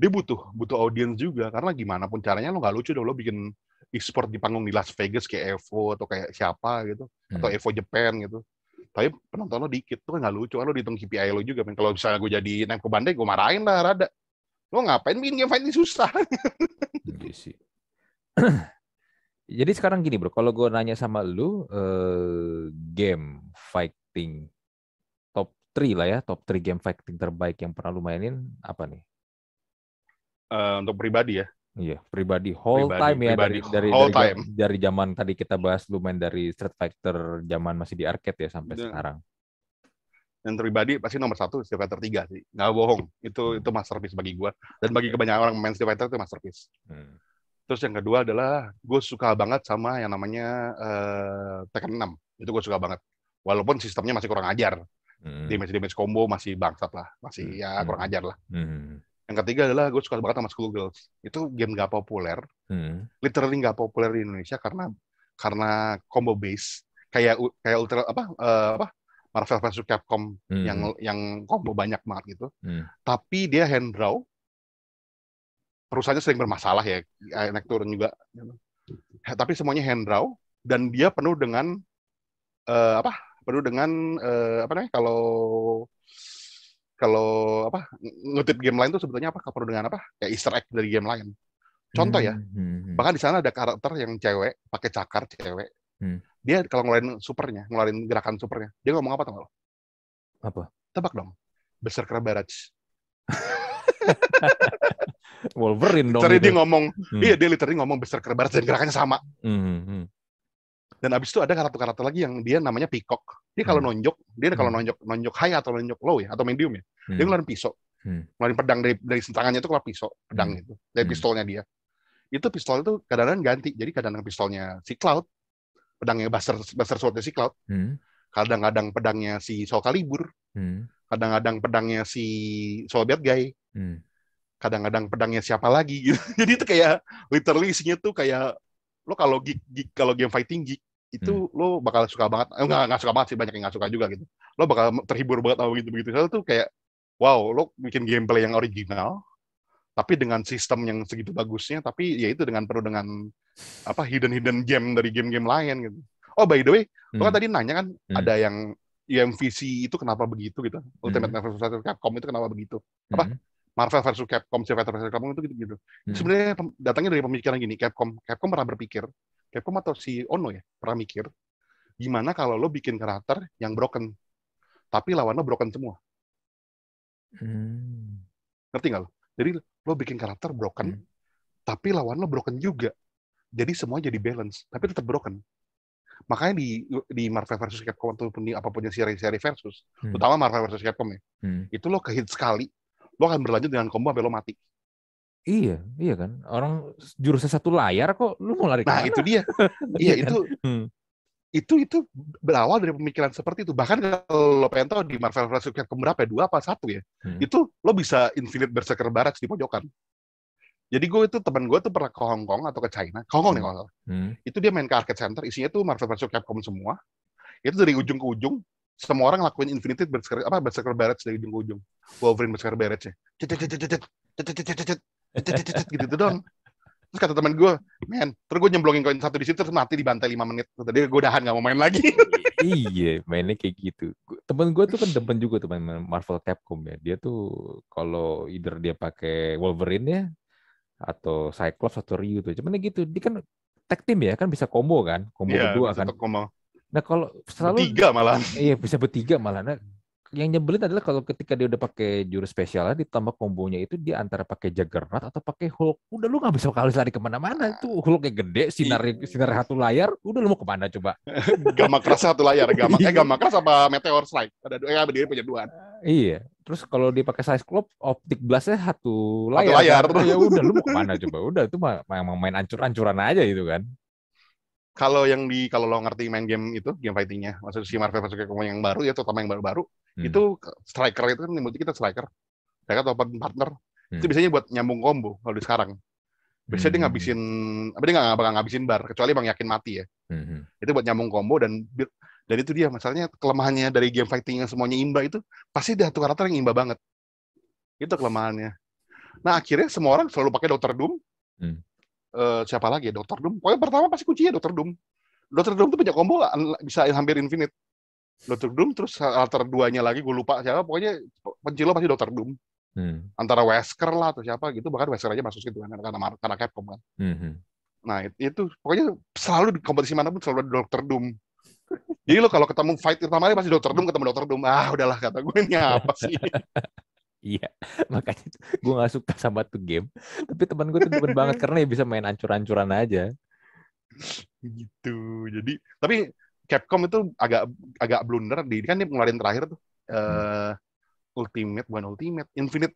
Speaker 2: dia butuh butuh audiens juga karena gimana pun caranya lo nggak lucu dong lo bikin e-sport di panggung di Las Vegas kayak Evo atau kayak siapa gitu atau
Speaker 1: Hmm.
Speaker 2: Evo Japan gitu. Tapi penonton lo dikit tuh nggak lucu kan lo dihitung KPI lo juga. men. Kalau misalnya gue jadi Nemco Bandai gue marahin lah rada. Lo ngapain bikin game fighting susah? (laughs)
Speaker 1: Iya sih. (clears throat) Jadi sekarang gini bro, kalau gue nanya sama lu, eh, game fighting top 3 lah ya, top 3 game fighting terbaik yang pernah lu mainin apa nih?
Speaker 2: Eh, untuk pribadi ya.
Speaker 1: Iya, pribadi whole
Speaker 2: Pribadi,
Speaker 1: time ya
Speaker 2: pribadi,
Speaker 1: dari dari
Speaker 2: whole
Speaker 1: dari,
Speaker 2: time.
Speaker 1: dari zaman tadi kita bahas lu main dari Street Fighter zaman masih di arcade ya sampai
Speaker 2: Iya.
Speaker 1: sekarang.
Speaker 2: yang pribadi pasti nomor satu Street Fighter 3 sih. Nggak bohong. Itu itu masterpiece bagi gue. Dan bagi kebanyakan orang main Street Fighter itu masterpiece.
Speaker 1: Hmm.
Speaker 2: Terus yang kedua adalah gue suka banget sama yang namanya eh, Tekken 6. Itu gue suka banget. Walaupun sistemnya masih kurang ajar.
Speaker 1: Hmm.
Speaker 2: Damage-damage combo masih bangsat lah. Masih
Speaker 1: Hmm.
Speaker 2: ya kurang ajar lah.
Speaker 1: Hmm.
Speaker 2: Yang ketiga adalah gue suka banget sama Schoolgirls. Itu game gak populer.
Speaker 1: Hmm.
Speaker 2: Literally gak populer di Indonesia karena karena combo base. Kayak kayak ultra apa eh, apa Marvel vs Capcom
Speaker 1: Hmm.
Speaker 2: yang yang combo banyak banget gitu.
Speaker 1: Hmm.
Speaker 2: Tapi dia hand draw. Perusahaannya sering bermasalah ya, naik turun juga. Tapi semuanya hand draw dan dia penuh dengan eh, apa? Penuh dengan eh, apa namanya? Kalau kalau apa ng- ngutip game lain tuh sebetulnya apa? Penuh dengan apa? Kayak Easter egg dari game lain. Contoh ya,
Speaker 1: Hmm.
Speaker 2: bahkan di sana ada karakter yang cewek pakai cakar cewek.
Speaker 1: Hmm.
Speaker 2: Dia kalau ngeluarin supernya, ngeluarin gerakan supernya, dia ngomong apa tau lo?
Speaker 1: Apa?
Speaker 2: Tebak dong. Berserker Barrage. (laughs)
Speaker 1: Wolverine dong. Itu.
Speaker 2: dia ngomong,
Speaker 1: Hmm.
Speaker 2: iya dia literally ngomong Berserker Barrage dan gerakannya sama.
Speaker 1: Hmm.
Speaker 2: Dan abis itu ada karakter-karakter lagi yang dia namanya Peacock. Dia kalau
Speaker 1: Hmm.
Speaker 2: nonjok, dia kalau
Speaker 1: Hmm.
Speaker 2: nonjok nonjok high atau nonjok low ya, atau medium ya,
Speaker 1: Hmm.
Speaker 2: dia ngeluarin pisau.
Speaker 1: Hmm.
Speaker 2: Ngeluarin pedang dari dari tangannya itu keluar pisau, pedang
Speaker 1: Hmm.
Speaker 2: itu. Dari
Speaker 1: Hmm.
Speaker 2: pistolnya dia. Itu pistol itu kadang-kadang ganti. Jadi kadang-kadang pistolnya si Cloud, pedangnya Buster Buster Sword si Cloud,
Speaker 1: Hmm.
Speaker 2: kadang-kadang pedangnya si Soul Calibur,
Speaker 1: Hmm.
Speaker 2: kadang-kadang pedangnya si Soul Bad Guy,
Speaker 1: Hmm.
Speaker 2: kadang-kadang pedangnya siapa lagi gitu. (laughs) Jadi itu kayak literally isinya tuh kayak lo kalau geek, geek kalau game fighting geek itu lo bakal suka banget. Eh, enggak, enggak suka banget sih banyak yang enggak suka juga gitu. Lo bakal terhibur banget sama begitu-begitu. Soalnya tuh kayak wow, lo bikin gameplay yang original tapi dengan sistem yang segitu bagusnya tapi ya itu dengan penuh dengan apa hidden hidden gem dari game-game lain gitu. Oh by the way, lo kan
Speaker 1: Hmm.
Speaker 2: tadi nanya kan
Speaker 1: Hmm.
Speaker 2: ada yang UMVC itu kenapa begitu gitu. Ultimate Marvel vs Capcom itu kenapa begitu? apa?
Speaker 1: Hmm.
Speaker 2: Marvel versus Capcom, Street Fighter versus Capcom itu gitu-gitu.
Speaker 1: Hmm.
Speaker 2: Sebenarnya datangnya dari pemikiran gini, Capcom, Capcom pernah berpikir, Capcom atau si Ono ya, pernah mikir, gimana kalau lo bikin karakter yang broken, tapi lawan lo broken semua.
Speaker 1: Hmm.
Speaker 2: Ngerti nggak lo? Jadi lo bikin karakter broken,
Speaker 1: Hmm.
Speaker 2: tapi lawan lo broken juga. Jadi semua jadi balance, tapi tetap broken. Makanya di di Marvel versus Capcom ataupun di apa pun yang seri-seri versus,
Speaker 1: Hmm.
Speaker 2: utama Marvel versus Capcom ya,
Speaker 1: Hmm.
Speaker 2: itu lo kehit sekali, lo akan berlanjut dengan combo sampai lo mati.
Speaker 1: Iya, iya kan. Orang jurusnya satu layar kok, lu mau lari
Speaker 2: Nah
Speaker 1: ke mana?
Speaker 2: itu dia, (laughs) iya
Speaker 1: kan?
Speaker 2: itu
Speaker 1: Hmm.
Speaker 2: itu itu berawal dari pemikiran seperti itu. Bahkan kalau lo pengen tahu di Marvel vs. Capcom berapa ya? Dua apa satu ya?
Speaker 1: Hmm.
Speaker 2: Itu lo bisa Infinite Berserker Barrage di pojokan. Jadi gue itu teman gue tuh pernah ke Hong Kong atau ke China, ke Hong Kong nih kalau salah.
Speaker 1: Hmm.
Speaker 2: Itu dia main ke arcade center, isinya tuh Marvel vs. Capcom semua. Itu dari ujung ke ujung, semua orang lakuin infinity bersekar apa bersekar beret dari ujung ke ujung Wolverine bersekar beretnya, gitu itu dong terus kata teman gue men terus gue nyemblongin koin satu di situ terus mati di bantai lima menit tadi gue udahan nggak mau main lagi
Speaker 1: iya mainnya kayak gitu temen gue tuh kan demen juga teman Marvel Capcom ya dia tuh kalau either dia pakai Wolverine ya atau Cyclops atau Ryu tuh cuman gitu dia kan tag team ya kan bisa combo kan combo yeah,
Speaker 2: kedua
Speaker 1: kan
Speaker 2: combo
Speaker 1: Nah kalau selalu
Speaker 2: Tiga malah.
Speaker 1: iya bisa bertiga malah. Nah, yang nyebelin adalah kalau ketika dia udah pakai jurus spesialnya ditambah kombonya itu dia antara pakai Juggernaut atau pakai Hulk. Udah lu nggak bisa kali lari ke mana-mana tuh Hulknya gede, sinar sinar satu layar. Udah lu mau ke mana coba? (laughs)
Speaker 2: Gamma keras satu layar. Gamma, eh gamma keras apa meteor strike? Ada dua, ya dia punya dua.
Speaker 1: Iya. Terus kalau dia pakai Cyclops, optik blastnya satu
Speaker 2: Satu
Speaker 1: layar.
Speaker 2: layar.
Speaker 1: kan? Ya udah, lu mau ke mana coba? Udah itu mah emang main ancur-ancuran aja gitu kan.
Speaker 2: Kalau yang di kalau lo ngerti main game itu game fightingnya maksud si Marvel vs Capcom yang baru ya terutama yang baru-baru
Speaker 1: Hmm.
Speaker 2: itu striker itu kan nyebutnya kita striker mereka atau partner itu
Speaker 1: Hmm.
Speaker 2: biasanya buat nyambung combo kalau di sekarang biasanya dia
Speaker 1: Hmm.
Speaker 2: ngabisin apa dia nggak bakal ngabisin bar kecuali bang yakin mati ya
Speaker 1: Hmm.
Speaker 2: itu buat nyambung combo dan dan itu dia masalahnya kelemahannya dari game fighting yang semuanya imba itu pasti ada satu karakter yang imba banget itu kelemahannya nah akhirnya semua orang selalu pakai Doctor Doom
Speaker 1: Hmm.
Speaker 2: Eh, siapa lagi ya Doctor Doom pokoknya pertama pasti kuncinya Doctor Doom Doctor Doom tuh punya combo lah, bisa hampir infinite Doctor Doom terus alter duanya lagi gue lupa siapa pokoknya pencilo pasti Doctor Doom
Speaker 1: Hmm.
Speaker 2: antara Wesker lah atau siapa gitu bahkan Wesker aja masuk situ kan karena karena Capcom kan
Speaker 1: Hmm.
Speaker 2: Nah it- itu pokoknya selalu di kompetisi mana pun selalu ada Dokter Doom. (laughs) Jadi lo kalau ketemu fight pertama kali pasti Dokter Doom ketemu Dokter Doom. Ah udahlah kata gue ini apa sih? (laughs)
Speaker 1: Iya, (laughs) makanya gue nggak suka sama tuh game. Tapi teman gue tuh demen banget karena ya bisa main ancur-ancuran aja.
Speaker 2: gitu. Jadi tapi Capcom itu agak agak blunder di kan dia ngeluarin terakhir tuh eh Ultimate bukan Ultimate Infinite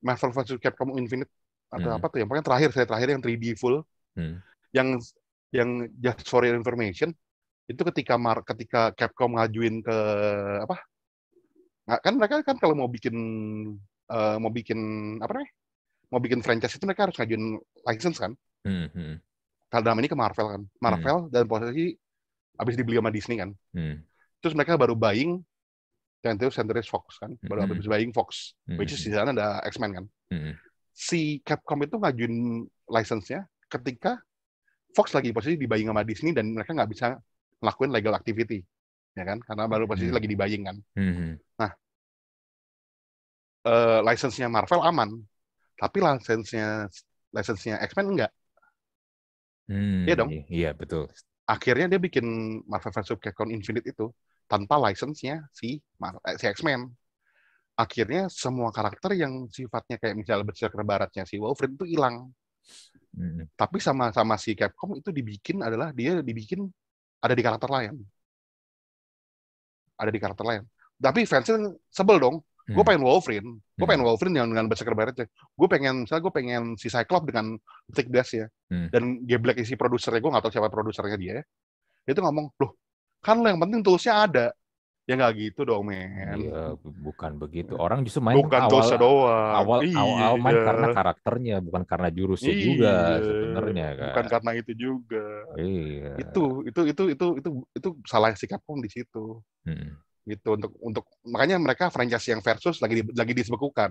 Speaker 2: Marvel vs Capcom Infinite atau
Speaker 1: Hmm.
Speaker 2: apa tuh yang pokoknya terakhir saya terakhir yang 3D full
Speaker 1: Hmm.
Speaker 2: yang yang just for your information itu ketika mar ketika Capcom ngajuin ke apa nggak kan mereka kan kalau mau bikin eh, mau bikin apa namanya mau bikin franchise itu mereka harus ngajuin license kan
Speaker 1: Hmm. Hmm.
Speaker 2: kalau dalam ini ke Marvel kan Marvel dan posisi habis dibeli sama Disney kan
Speaker 1: Hmm.
Speaker 2: terus mereka baru buying dan itu Centuries Fox kan baru
Speaker 1: Mhm.
Speaker 2: habis buying Fox
Speaker 1: Hmm.
Speaker 2: which is di sana ada X-Men kan
Speaker 1: Hmm.
Speaker 2: si Capcom itu ngajuin license-nya ketika Fox lagi posisi di buying sama Disney dan mereka nggak bisa ngelakuin legal activity ya kan karena baru posisi
Speaker 1: Hmm.
Speaker 2: lagi di buying kan
Speaker 1: Hmm.
Speaker 2: Eh license-nya Marvel aman tapi license-nya license-nya X-Men enggak
Speaker 1: Hmm.
Speaker 2: Iya dong.
Speaker 1: Iya betul.
Speaker 2: akhirnya dia bikin Marvel vs Capcom Infinite itu tanpa license-nya si Mar- eh, si X-Men akhirnya semua karakter yang sifatnya kayak misalnya Berserker Baratnya si Wolverine itu hilang
Speaker 1: Hmm.
Speaker 2: tapi sama sama si Capcom itu dibikin adalah dia dibikin ada di karakter lain ada di karakter lain tapi fansnya sebel dong gue
Speaker 1: Hmm.
Speaker 2: pengen Wolverine gue
Speaker 1: Hmm.
Speaker 2: pengen Wolverine yang dengan Berserker Baratnya gue pengen misalnya gue pengen si Cyclops dengan Thick Dash ya
Speaker 1: Hmm.
Speaker 2: dan Geblek isi produsernya gue nggak tahu siapa produsernya dia ya. dia tuh ngomong loh kan lo yang penting toolsnya ada ya nggak gitu dong men
Speaker 1: Iya, bu- bukan begitu. Orang justru main
Speaker 2: bukan
Speaker 1: awal
Speaker 2: toolsnya doang
Speaker 1: awal
Speaker 2: Iya.
Speaker 1: awal, awal main karena karakternya, bukan karena jurusnya
Speaker 2: Iya,
Speaker 1: juga sebenarnya kan.
Speaker 2: bukan karena itu juga
Speaker 1: Iya.
Speaker 2: itu itu itu itu itu itu salah si Capcom di situ
Speaker 1: Hmm.
Speaker 2: gitu untuk untuk makanya mereka franchise yang versus lagi di, lagi disebekukan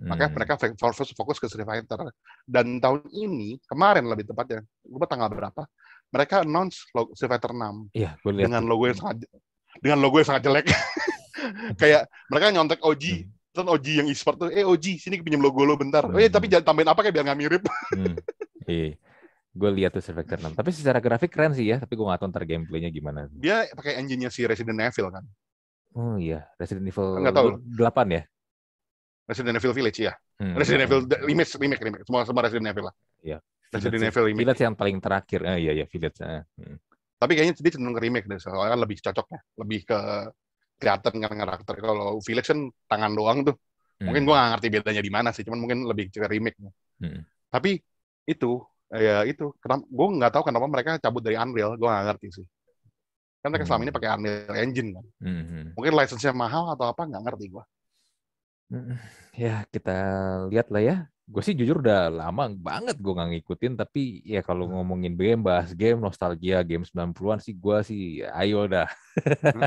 Speaker 2: makanya
Speaker 1: Hmm.
Speaker 2: mereka fokus fokus ke Street Fighter dan tahun ini kemarin lebih tepatnya lupa tanggal berapa mereka announce logo Street Fighter 6
Speaker 1: Iya, gue lihat
Speaker 2: dengan logo yang sangat dengan logo yang sangat jelek (laughs) kayak mereka nyontek OG
Speaker 1: Hmm.
Speaker 2: terus OG yang e-sport tuh eh OG sini pinjam logo lo bentar oh, iya,
Speaker 1: Hmm.
Speaker 2: tapi jangan tambahin apa kayak biar nggak mirip (laughs)
Speaker 1: Hmm. Iya. Gue lihat tuh Fighter 6. Tapi secara grafik keren sih ya, tapi gue nggak tahu ntar gameplaynya gimana.
Speaker 2: dia pakai engine-nya si Resident Evil kan
Speaker 1: Oh iya, Resident Evil
Speaker 2: Nggak tahu.
Speaker 1: 8 ya?
Speaker 2: Resident Evil Village ya
Speaker 1: Hmm.
Speaker 2: Resident Evil remake remake remake semua semua Resident Evil lah
Speaker 1: Iya.
Speaker 2: Resident
Speaker 1: Village-
Speaker 2: Evil remake
Speaker 1: Village yang paling terakhir. Ah, iya, iya, Village. Ah, hmm.
Speaker 2: Tapi kayaknya dia cenderung ke remake deh soalnya kan lebih cocoknya lebih ke kelihatan kan karakter kalau Village kan tangan doang tuh mungkin
Speaker 1: Hmm.
Speaker 2: gua nggak ngerti bedanya di mana sih cuman mungkin lebih ke remake
Speaker 1: Hmm.
Speaker 2: tapi itu ya itu kenapa gue nggak tahu kenapa mereka cabut dari Unreal gue nggak ngerti sih kan mereka selama ini
Speaker 1: Hmm.
Speaker 2: pakai Unreal Engine kan
Speaker 1: Hmm, hmm.
Speaker 2: mungkin license-nya mahal atau apa nggak ngerti gue
Speaker 1: Hmm, Ya kita lihat lah ya. Gue sih jujur udah lama banget gue nggak ngikutin. Tapi ya kalau ngomongin game, bahas game, nostalgia game 90-an sih gue sih ayo dah.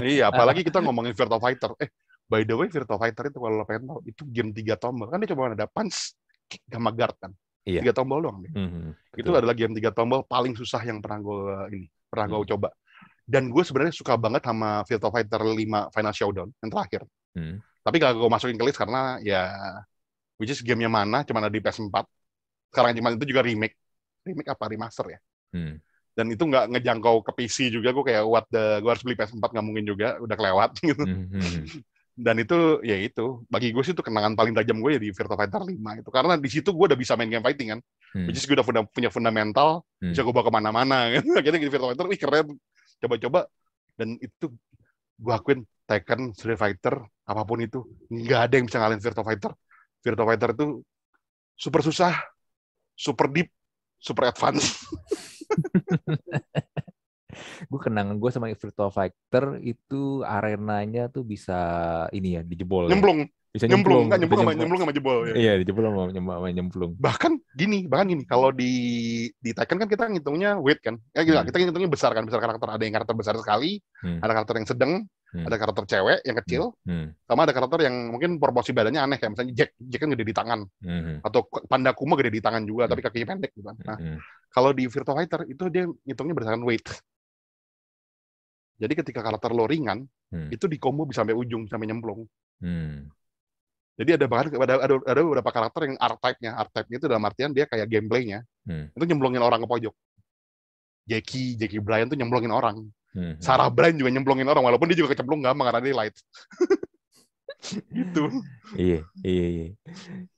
Speaker 2: iya (laughs) apalagi kita ngomongin Virtua Fighter eh by the way Virtua Fighter itu kalau lo pengen tahu itu game tiga tombol kan dia cuma ada punch kick sama guard kan
Speaker 1: Iya.
Speaker 2: tiga tombol doang deh.
Speaker 1: Hmm,
Speaker 2: itu
Speaker 1: betul.
Speaker 2: adalah game tiga tombol paling susah yang pernah gue ini pernah gue
Speaker 1: Hmm.
Speaker 2: coba dan gue sebenarnya suka banget sama Virtua Fighter 5 Final Showdown yang terakhir
Speaker 1: Hmm.
Speaker 2: tapi gak gue masukin ke list karena ya which is gamenya mana cuma ada di PS4 sekarang cuma itu juga remake. Remake apa? Remaster ya?
Speaker 1: Hmm.
Speaker 2: dan itu nggak ngejangkau ke PC juga gue kayak what the gue harus beli PS4 nggak mungkin juga udah kelewat. (laughs) Gitu.
Speaker 1: Hmm, hmm,
Speaker 2: dan itu ya itu. Bagi gue sih itu kenangan paling tajam gue ya di Virtua Fighter 5 itu. Karena di situ gue udah bisa main game fighting kan.
Speaker 1: Hmm,
Speaker 2: which is gue udah punya, punya fundamental
Speaker 1: hmm.
Speaker 2: bisa gue bawa ke mana-mana. (laughs) Gitu. akhirnya di Virtua Fighter wih keren. Coba-coba. Dan itu gue akuin Tekken, Street Fighter, apa pun itu nggak ada yang bisa ngalahin Virtua Fighter Virtua Fighter itu super susah super deep super advance (laughs)
Speaker 1: gue kenangan gue sama Virtua Fighter itu arenanya tuh bisa ini ya dijebol. ya.
Speaker 2: Nyemplung,
Speaker 1: Bisa
Speaker 2: nyemplung,
Speaker 1: nyemplung.
Speaker 2: nyemplung sama nyemplung sama jebol. ya.
Speaker 1: Iya, dijebol sama, sama nyemplung.
Speaker 2: Bahkan gini, bahkan gini, kalau di di Tekken kan kita ngitungnya weight kan. Ya
Speaker 1: Hmm.
Speaker 2: kita ngitungnya besar kan, besar karakter. Ada yang karakter besar sekali,
Speaker 1: Hmm.
Speaker 2: ada karakter yang sedang,
Speaker 1: Hmm.
Speaker 2: ada karakter cewek yang kecil,
Speaker 1: Hmm.
Speaker 2: sama ada karakter yang mungkin proporsi badannya aneh kayak misalnya Jack, Jack kan gede di tangan
Speaker 1: Hmm.
Speaker 2: atau Panda Kuma gede di tangan juga
Speaker 1: Hmm.
Speaker 2: tapi kakinya pendek gitu kan. Nah,
Speaker 1: Hmm.
Speaker 2: kalau di Virtua Fighter itu dia ngitungnya berdasarkan weight. Jadi ketika karakter lo ringan,
Speaker 1: Hmm.
Speaker 2: itu di combo bisa sampai ujung sampai nyemplung.
Speaker 1: Hmm.
Speaker 2: Jadi ada bahkan ada ada, ada beberapa karakter yang R-type-nya, R-type-nya itu dalam artian dia kayak gameplaynya
Speaker 1: Hmm.
Speaker 2: itu nyemplungin orang ke pojok. Jackie, Jackie Bryan tuh nyemplungin orang.
Speaker 1: Hmm.
Speaker 2: Sarah Bryan juga nyemplungin orang walaupun dia juga kecemplung gampang karena dia light. (laughs) gitu.
Speaker 1: Iya, iya, iya.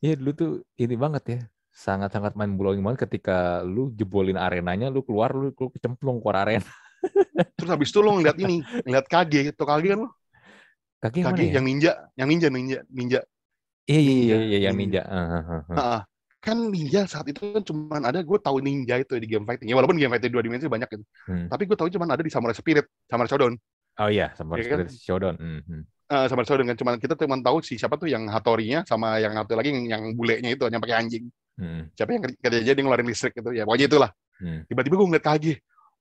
Speaker 1: Iya dulu tuh ini banget ya. Sangat-sangat main blowing banget ketika lu jebolin arenanya, lu keluar, lu, lu kecemplung keluar arena. (laughs)
Speaker 2: Terus habis itu lo ngeliat ini, ngeliat Kage, tuh Kage kan lo,
Speaker 1: Kaki yang
Speaker 2: Kage
Speaker 1: ya?
Speaker 2: yang ninja, yang ninja, ninja, ninja.
Speaker 1: Iya, iya, iya, iya, yang
Speaker 2: ninja.
Speaker 1: ninja. Ah.
Speaker 2: Heeh. Kan ninja saat itu kan cuma ada gue tahu ninja itu di game fighting. Ya walaupun game fighting dua dimensi banyak gitu.
Speaker 1: Hmm.
Speaker 2: Tapi gue tahu cuma ada di Samurai Spirit, Samurai Shodown.
Speaker 1: Oh iya, sama
Speaker 2: Iya kan?
Speaker 1: Spirit Shodown. Hmm, hmm.
Speaker 2: Eh, Samurai Shodown kan cuma kita cuma tahu si siapa tuh yang Hattori-nya sama yang satu lagi yang, yang bulenya itu yang pakai anjing.
Speaker 1: Hmm,
Speaker 2: Siapa yang kerja dia ngeluarin listrik gitu ya. Pokoknya itulah.
Speaker 1: hmm.
Speaker 2: Tiba-tiba gue ngeliat Kage.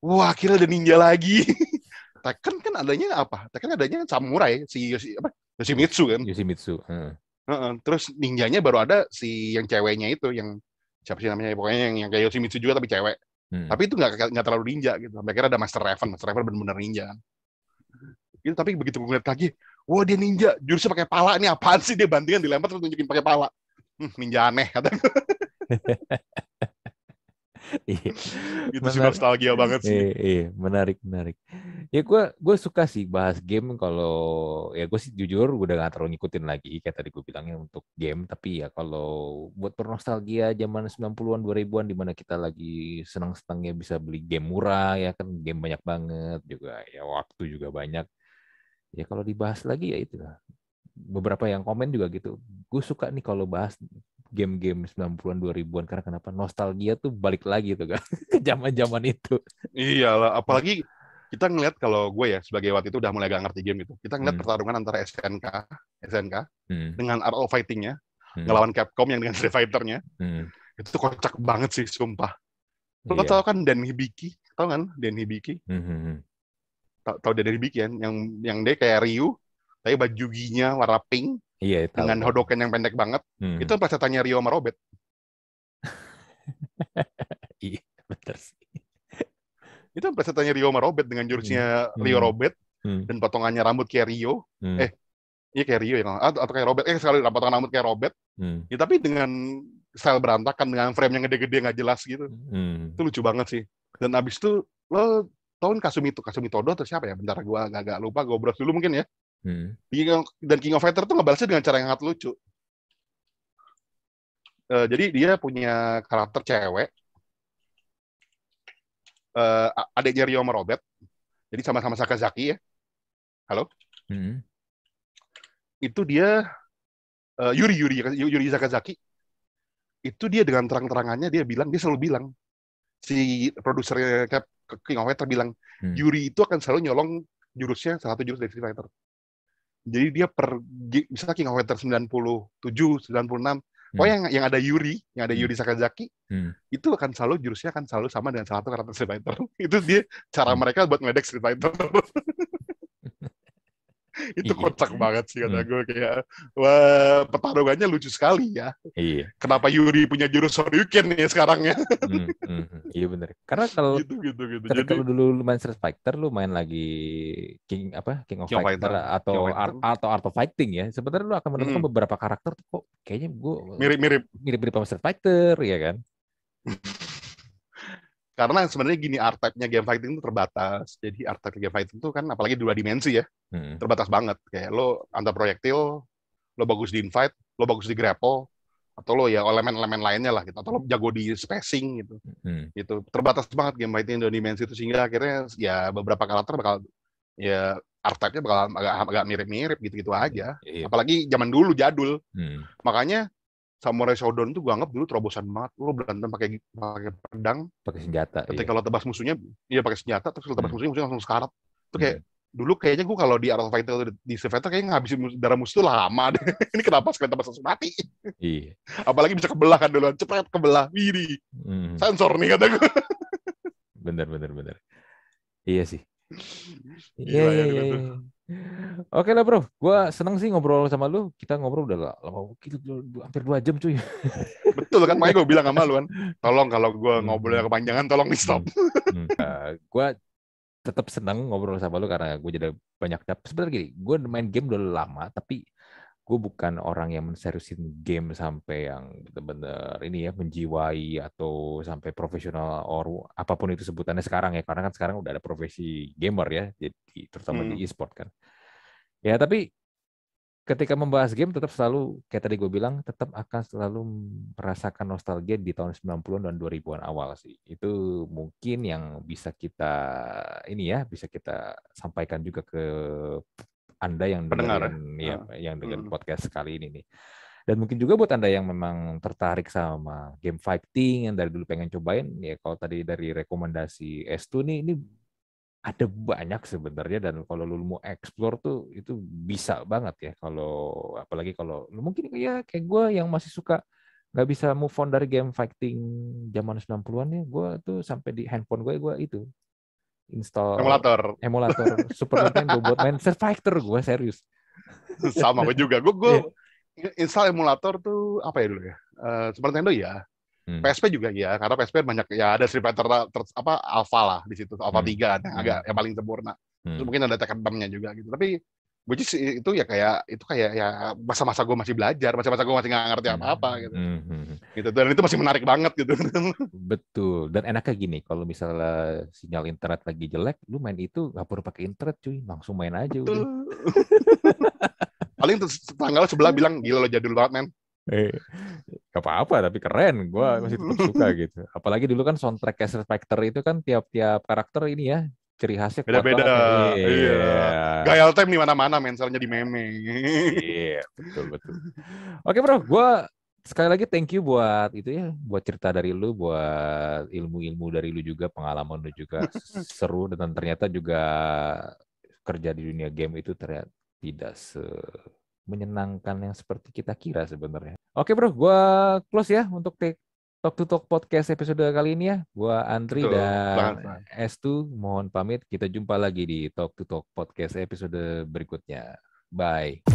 Speaker 2: Wah, akhirnya ada ninja lagi. (laughs) Tekken kan adanya apa? Tekken adanya samurai si Yoshi, apa? Yoshimitsu kan.
Speaker 1: Yoshimitsu. Heeh.
Speaker 2: Heeh. Terus ninjanya baru ada si yang ceweknya itu yang siapa sih namanya pokoknya yang, yang kayak Yoshimitsu juga tapi cewek.
Speaker 1: Hmm.
Speaker 2: Tapi itu nggak nggak terlalu ninja gitu. Sampai akhirnya ada Master Raven. Master Raven benar-benar ninja. Gitu, tapi begitu gue ngeliat lagi, wah dia ninja, jurusnya pakai pala nih apaan sih dia bantingan dilempar terus tunjukin pakai pala. Hmm, ninja aneh kata (laughs) gue. (laughs)
Speaker 1: Iya.
Speaker 2: Itu sih nostalgia banget sih.
Speaker 1: Iya, iya, menarik, menarik. Ya gue gue suka sih bahas game kalau ya gue sih jujur udah gak terlalu ngikutin lagi kayak tadi gue bilangnya untuk game tapi ya kalau buat bernostalgia zaman 90-an 2000-an di mana kita lagi senang-senangnya bisa beli game murah ya kan game banyak banget juga ya waktu juga banyak. Ya kalau dibahas lagi ya itu. Beberapa yang komen juga gitu. Gue suka nih kalau bahas game-game 90-an 2000-an karena kenapa nostalgia tuh balik lagi tuh kan ke (laughs) zaman-zaman itu.
Speaker 2: Iyalah, apalagi kita ngeliat kalau gue ya sebagai waktu itu udah mulai gak ngerti game itu. Kita ngeliat
Speaker 1: Hmm.
Speaker 2: pertarungan antara SNK, SNK
Speaker 1: Hmm,
Speaker 2: dengan of Fighting-nya,
Speaker 1: hmm,
Speaker 2: ngelawan Capcom yang dengan Street Fighter-nya.
Speaker 1: hmm.
Speaker 2: Itu tuh kocak banget sih, sumpah. Lo
Speaker 1: Iya.
Speaker 2: tau kan Dan Hibiki? Tau kan Dan Hibiki?
Speaker 1: Hmm, hmm, hmm.
Speaker 2: Tau, tau Dan Hibiki kan? Yang yang dia kayak Ryu, tapi baju giginya warna pink
Speaker 1: Iya, tahu,
Speaker 2: dengan
Speaker 1: tahu.
Speaker 2: Hodoken yang pendek banget.
Speaker 1: Hmm.
Speaker 2: Itu plesetannya Ryo sama Robert. (laughs)
Speaker 1: Iya, bener sih.
Speaker 2: Itu plesetannya Ryo sama Robert dengan jurusnya
Speaker 1: Hmm.
Speaker 2: Ryo Robert
Speaker 1: Hmm,
Speaker 2: dan potongannya rambut kayak Ryo.
Speaker 1: hmm,
Speaker 2: Eh, Iya kayak Ryo ya, atau, atau kayak Robert. Eh sekali potongan rambut kayak Robert.
Speaker 1: hmm,
Speaker 2: Ya, tapi dengan style berantakan dengan frame yang gede-gede nggak jelas gitu.
Speaker 1: hmm.
Speaker 2: Itu lucu banget sih. Dan abis itu lo tahun Kasumi itu Kasumi Todo atau siapa ya? Bentar gua agak lupa, gue browse dulu mungkin ya.
Speaker 1: Hmm.
Speaker 2: King of- Dan King of Fighter tuh ngebalasnya dengan cara yang sangat lucu. Eh, jadi dia punya karakter cewek. Eh, a- adiknya Ryo sama Robert. Jadi sama-sama Sakazaki ya.
Speaker 1: Hmm.
Speaker 2: Itu dia eh, Yuri Yuri Yuri Sakazaki. Itu dia dengan terang-terangannya dia bilang dia selalu bilang si produsernya King of Fighter bilang
Speaker 1: Hmm.
Speaker 2: Yuri itu akan selalu nyolong jurusnya salah satu jurus dari Street Fighter. Jadi dia per misalnya King of Fighter 97, 96, oh yang yang ada Yuri, yang ada
Speaker 1: Hmm.
Speaker 2: Yuri Sakazaki,
Speaker 1: Hmm.
Speaker 2: itu akan selalu jurusnya akan selalu sama dengan salah satu karakter Street Fighter. (laughs) itu dia cara
Speaker 1: Hmm.
Speaker 2: mereka buat ngedek Street Fighter. (laughs) itu
Speaker 1: Iya.
Speaker 2: kocak banget sih kata
Speaker 1: Hmm.
Speaker 2: gue kayak wah pertarungannya lucu sekali ya.
Speaker 1: Iya.
Speaker 2: Kenapa Yuri punya jurus Shoryuken ya sekarang ya?
Speaker 1: Hmm, hmm, hmm. Iya bener. Karena kalau
Speaker 2: gitu gitu gitu. Jadi
Speaker 1: lu dulu lu main Street Fighter, lu main lagi King apa King of
Speaker 2: King
Speaker 1: Fighter,
Speaker 2: Fighter.
Speaker 1: atau
Speaker 2: King
Speaker 1: Art,
Speaker 2: Fighter.
Speaker 1: atau Art of Fighting ya. Sebenarnya lu akan menemukan
Speaker 2: Hmm.
Speaker 1: beberapa karakter tuh kok kayaknya gue
Speaker 2: mirip-mirip
Speaker 1: mirip-mirip sama Street Fighter ya kan. (laughs)
Speaker 2: karena sebenarnya gini art type-nya game fighting itu terbatas. Jadi art type game fighting itu kan apalagi dua dimensi ya,
Speaker 1: Hmm.
Speaker 2: terbatas banget. Kayak lo antar proyektil, lo bagus di invite, lo bagus di grapple, atau lo ya elemen-elemen lainnya lah gitu, atau lo jago di spacing gitu.
Speaker 1: Hmm.
Speaker 2: Gitu. Terbatas banget game fighting dua dimensi itu sehingga akhirnya ya beberapa karakter bakal ya art type-nya bakal agak agak mirip-mirip gitu-gitu aja.
Speaker 1: Iya.
Speaker 2: Apalagi zaman dulu jadul.
Speaker 1: Hmm.
Speaker 2: Makanya Samurai Shodown itu gue anggap dulu terobosan banget. Lu berantem pakai pakai pedang.
Speaker 1: Pakai senjata.
Speaker 2: Ketika
Speaker 1: iya.
Speaker 2: lo tebas musuhnya, iya pakai senjata. Terus lo tebas
Speaker 1: Hmm.
Speaker 2: musuhnya, musuhnya langsung sekarat. Itu kayak
Speaker 1: Hmm.
Speaker 2: dulu kayaknya gue kalau di Art of Fighter di Street kayaknya ngabisin darah musuh tuh lama deh. (laughs) Ini kenapa sekali tebas langsung mati?
Speaker 1: Iya.
Speaker 2: Apalagi bisa kebelah kan duluan. Cepet kebelah. Wih,
Speaker 1: Hmm.
Speaker 2: sensor nih kata gue.
Speaker 1: Bener, bener, bener. Iya sih. Iya,
Speaker 2: ya
Speaker 1: iya,
Speaker 2: dulu
Speaker 1: iya. Oke lah bro, gua seneng sih ngobrol sama lu. Kita ngobrol udah la- lama, gitu, hampir dua jam cuy. (laughs)
Speaker 2: Betul kan, makanya gue bilang sama lu kan. (laughs) Tolong kalau gue
Speaker 1: Hmm.
Speaker 2: ngobrolnya kepanjangan, tolong di stop.
Speaker 1: Hmm. (laughs) Eh, gua tetap seneng ngobrol sama lu karena gue jadi banyak dapet. Sebenarnya gini, gue main game udah lama, tapi gue bukan orang yang menseriusin game sampai yang bener-bener ini ya menjiwai atau sampai profesional or apa pun itu sebutannya sekarang ya. Karena kan sekarang udah ada profesi gamer ya jadi terutama di
Speaker 2: Hmm.
Speaker 1: e-sport kan. Ya tapi ketika membahas game tetap selalu kayak tadi gue bilang tetap akan selalu merasakan nostalgia di tahun 90-an dan 2000-an awal sih. Itu mungkin yang bisa kita ini ya bisa kita sampaikan juga ke anda yang
Speaker 2: Pendengar,
Speaker 1: dengerin ya, yang dengan
Speaker 2: Hmm.
Speaker 1: podcast kali ini nih. Dan mungkin juga buat Anda yang memang tertarik sama game fighting yang dari dulu pengen cobain, ya kalau tadi dari rekomendasi S2 nih, ini ada banyak sebenarnya dan kalau lu mau explore tuh itu bisa banget ya kalau apalagi kalau lu mungkin ya kayak gue yang masih suka nggak bisa move on dari game fighting zaman 90-an ya gue tuh sampai di handphone gue gue itu install
Speaker 2: Emulator.
Speaker 1: emulator (laughs) Super Nintendo buat main Street Fighter gue serius. (laughs)
Speaker 2: Sama gue juga. Gue gue
Speaker 1: Iya.
Speaker 2: install emulator tuh apa ya dulu ya? Eh, Super Nintendo ya.
Speaker 1: Hmm.
Speaker 2: PSP juga ya, karena PSP banyak ya ada Street Fighter ter- apa Alpha lah di situ, Alpha
Speaker 1: Hmm.
Speaker 2: 3 yang agak
Speaker 1: Hmm.
Speaker 2: yang paling sempurna.
Speaker 1: Hmm.
Speaker 2: Terus mungkin ada Tekken 6-nya juga gitu. Tapi gue sih itu ya kayak itu kayak ya masa-masa gue masih belajar, masa-masa gue masih nggak ngerti apa-apa gitu.
Speaker 1: Hmm, hmm.
Speaker 2: Gitu. Dan itu masih menarik banget gitu.
Speaker 1: Betul. Dan enaknya gini, kalau misalnya sinyal internet lagi jelek, lu main itu nggak perlu pakai internet cuy, langsung main aja udah.
Speaker 2: Tuh. (laughs) Paling tetangga lo sebelah bilang gila lo jadul banget men.
Speaker 1: Eh, gak apa-apa, tapi keren. Gua masih tetap suka (laughs) gitu. Apalagi dulu kan soundtrack Street Fighter itu kan tiap-tiap karakter ini ya, ciri khasnya
Speaker 2: Beda-beda.
Speaker 1: banget. ya.
Speaker 2: Iya.
Speaker 1: Iya.
Speaker 2: Gayal time di mana-mana mensalnya di meme.
Speaker 1: Iya, betul betul. Oke bro, gua sekali lagi thank you buat itu ya, buat cerita dari lu, buat ilmu-ilmu dari lu juga, pengalaman lu juga (laughs) seru dan ternyata juga kerja di dunia game itu ternyata tidak se menyenangkan yang seperti kita kira sebenarnya. Oke bro, gua close ya untuk take Talk to Talk podcast episode kali ini ya. Gua Andri
Speaker 2: Betul,
Speaker 1: dan
Speaker 2: banget,
Speaker 1: S2 mohon pamit. Kita jumpa lagi di Talk to Talk podcast episode berikutnya. Bye.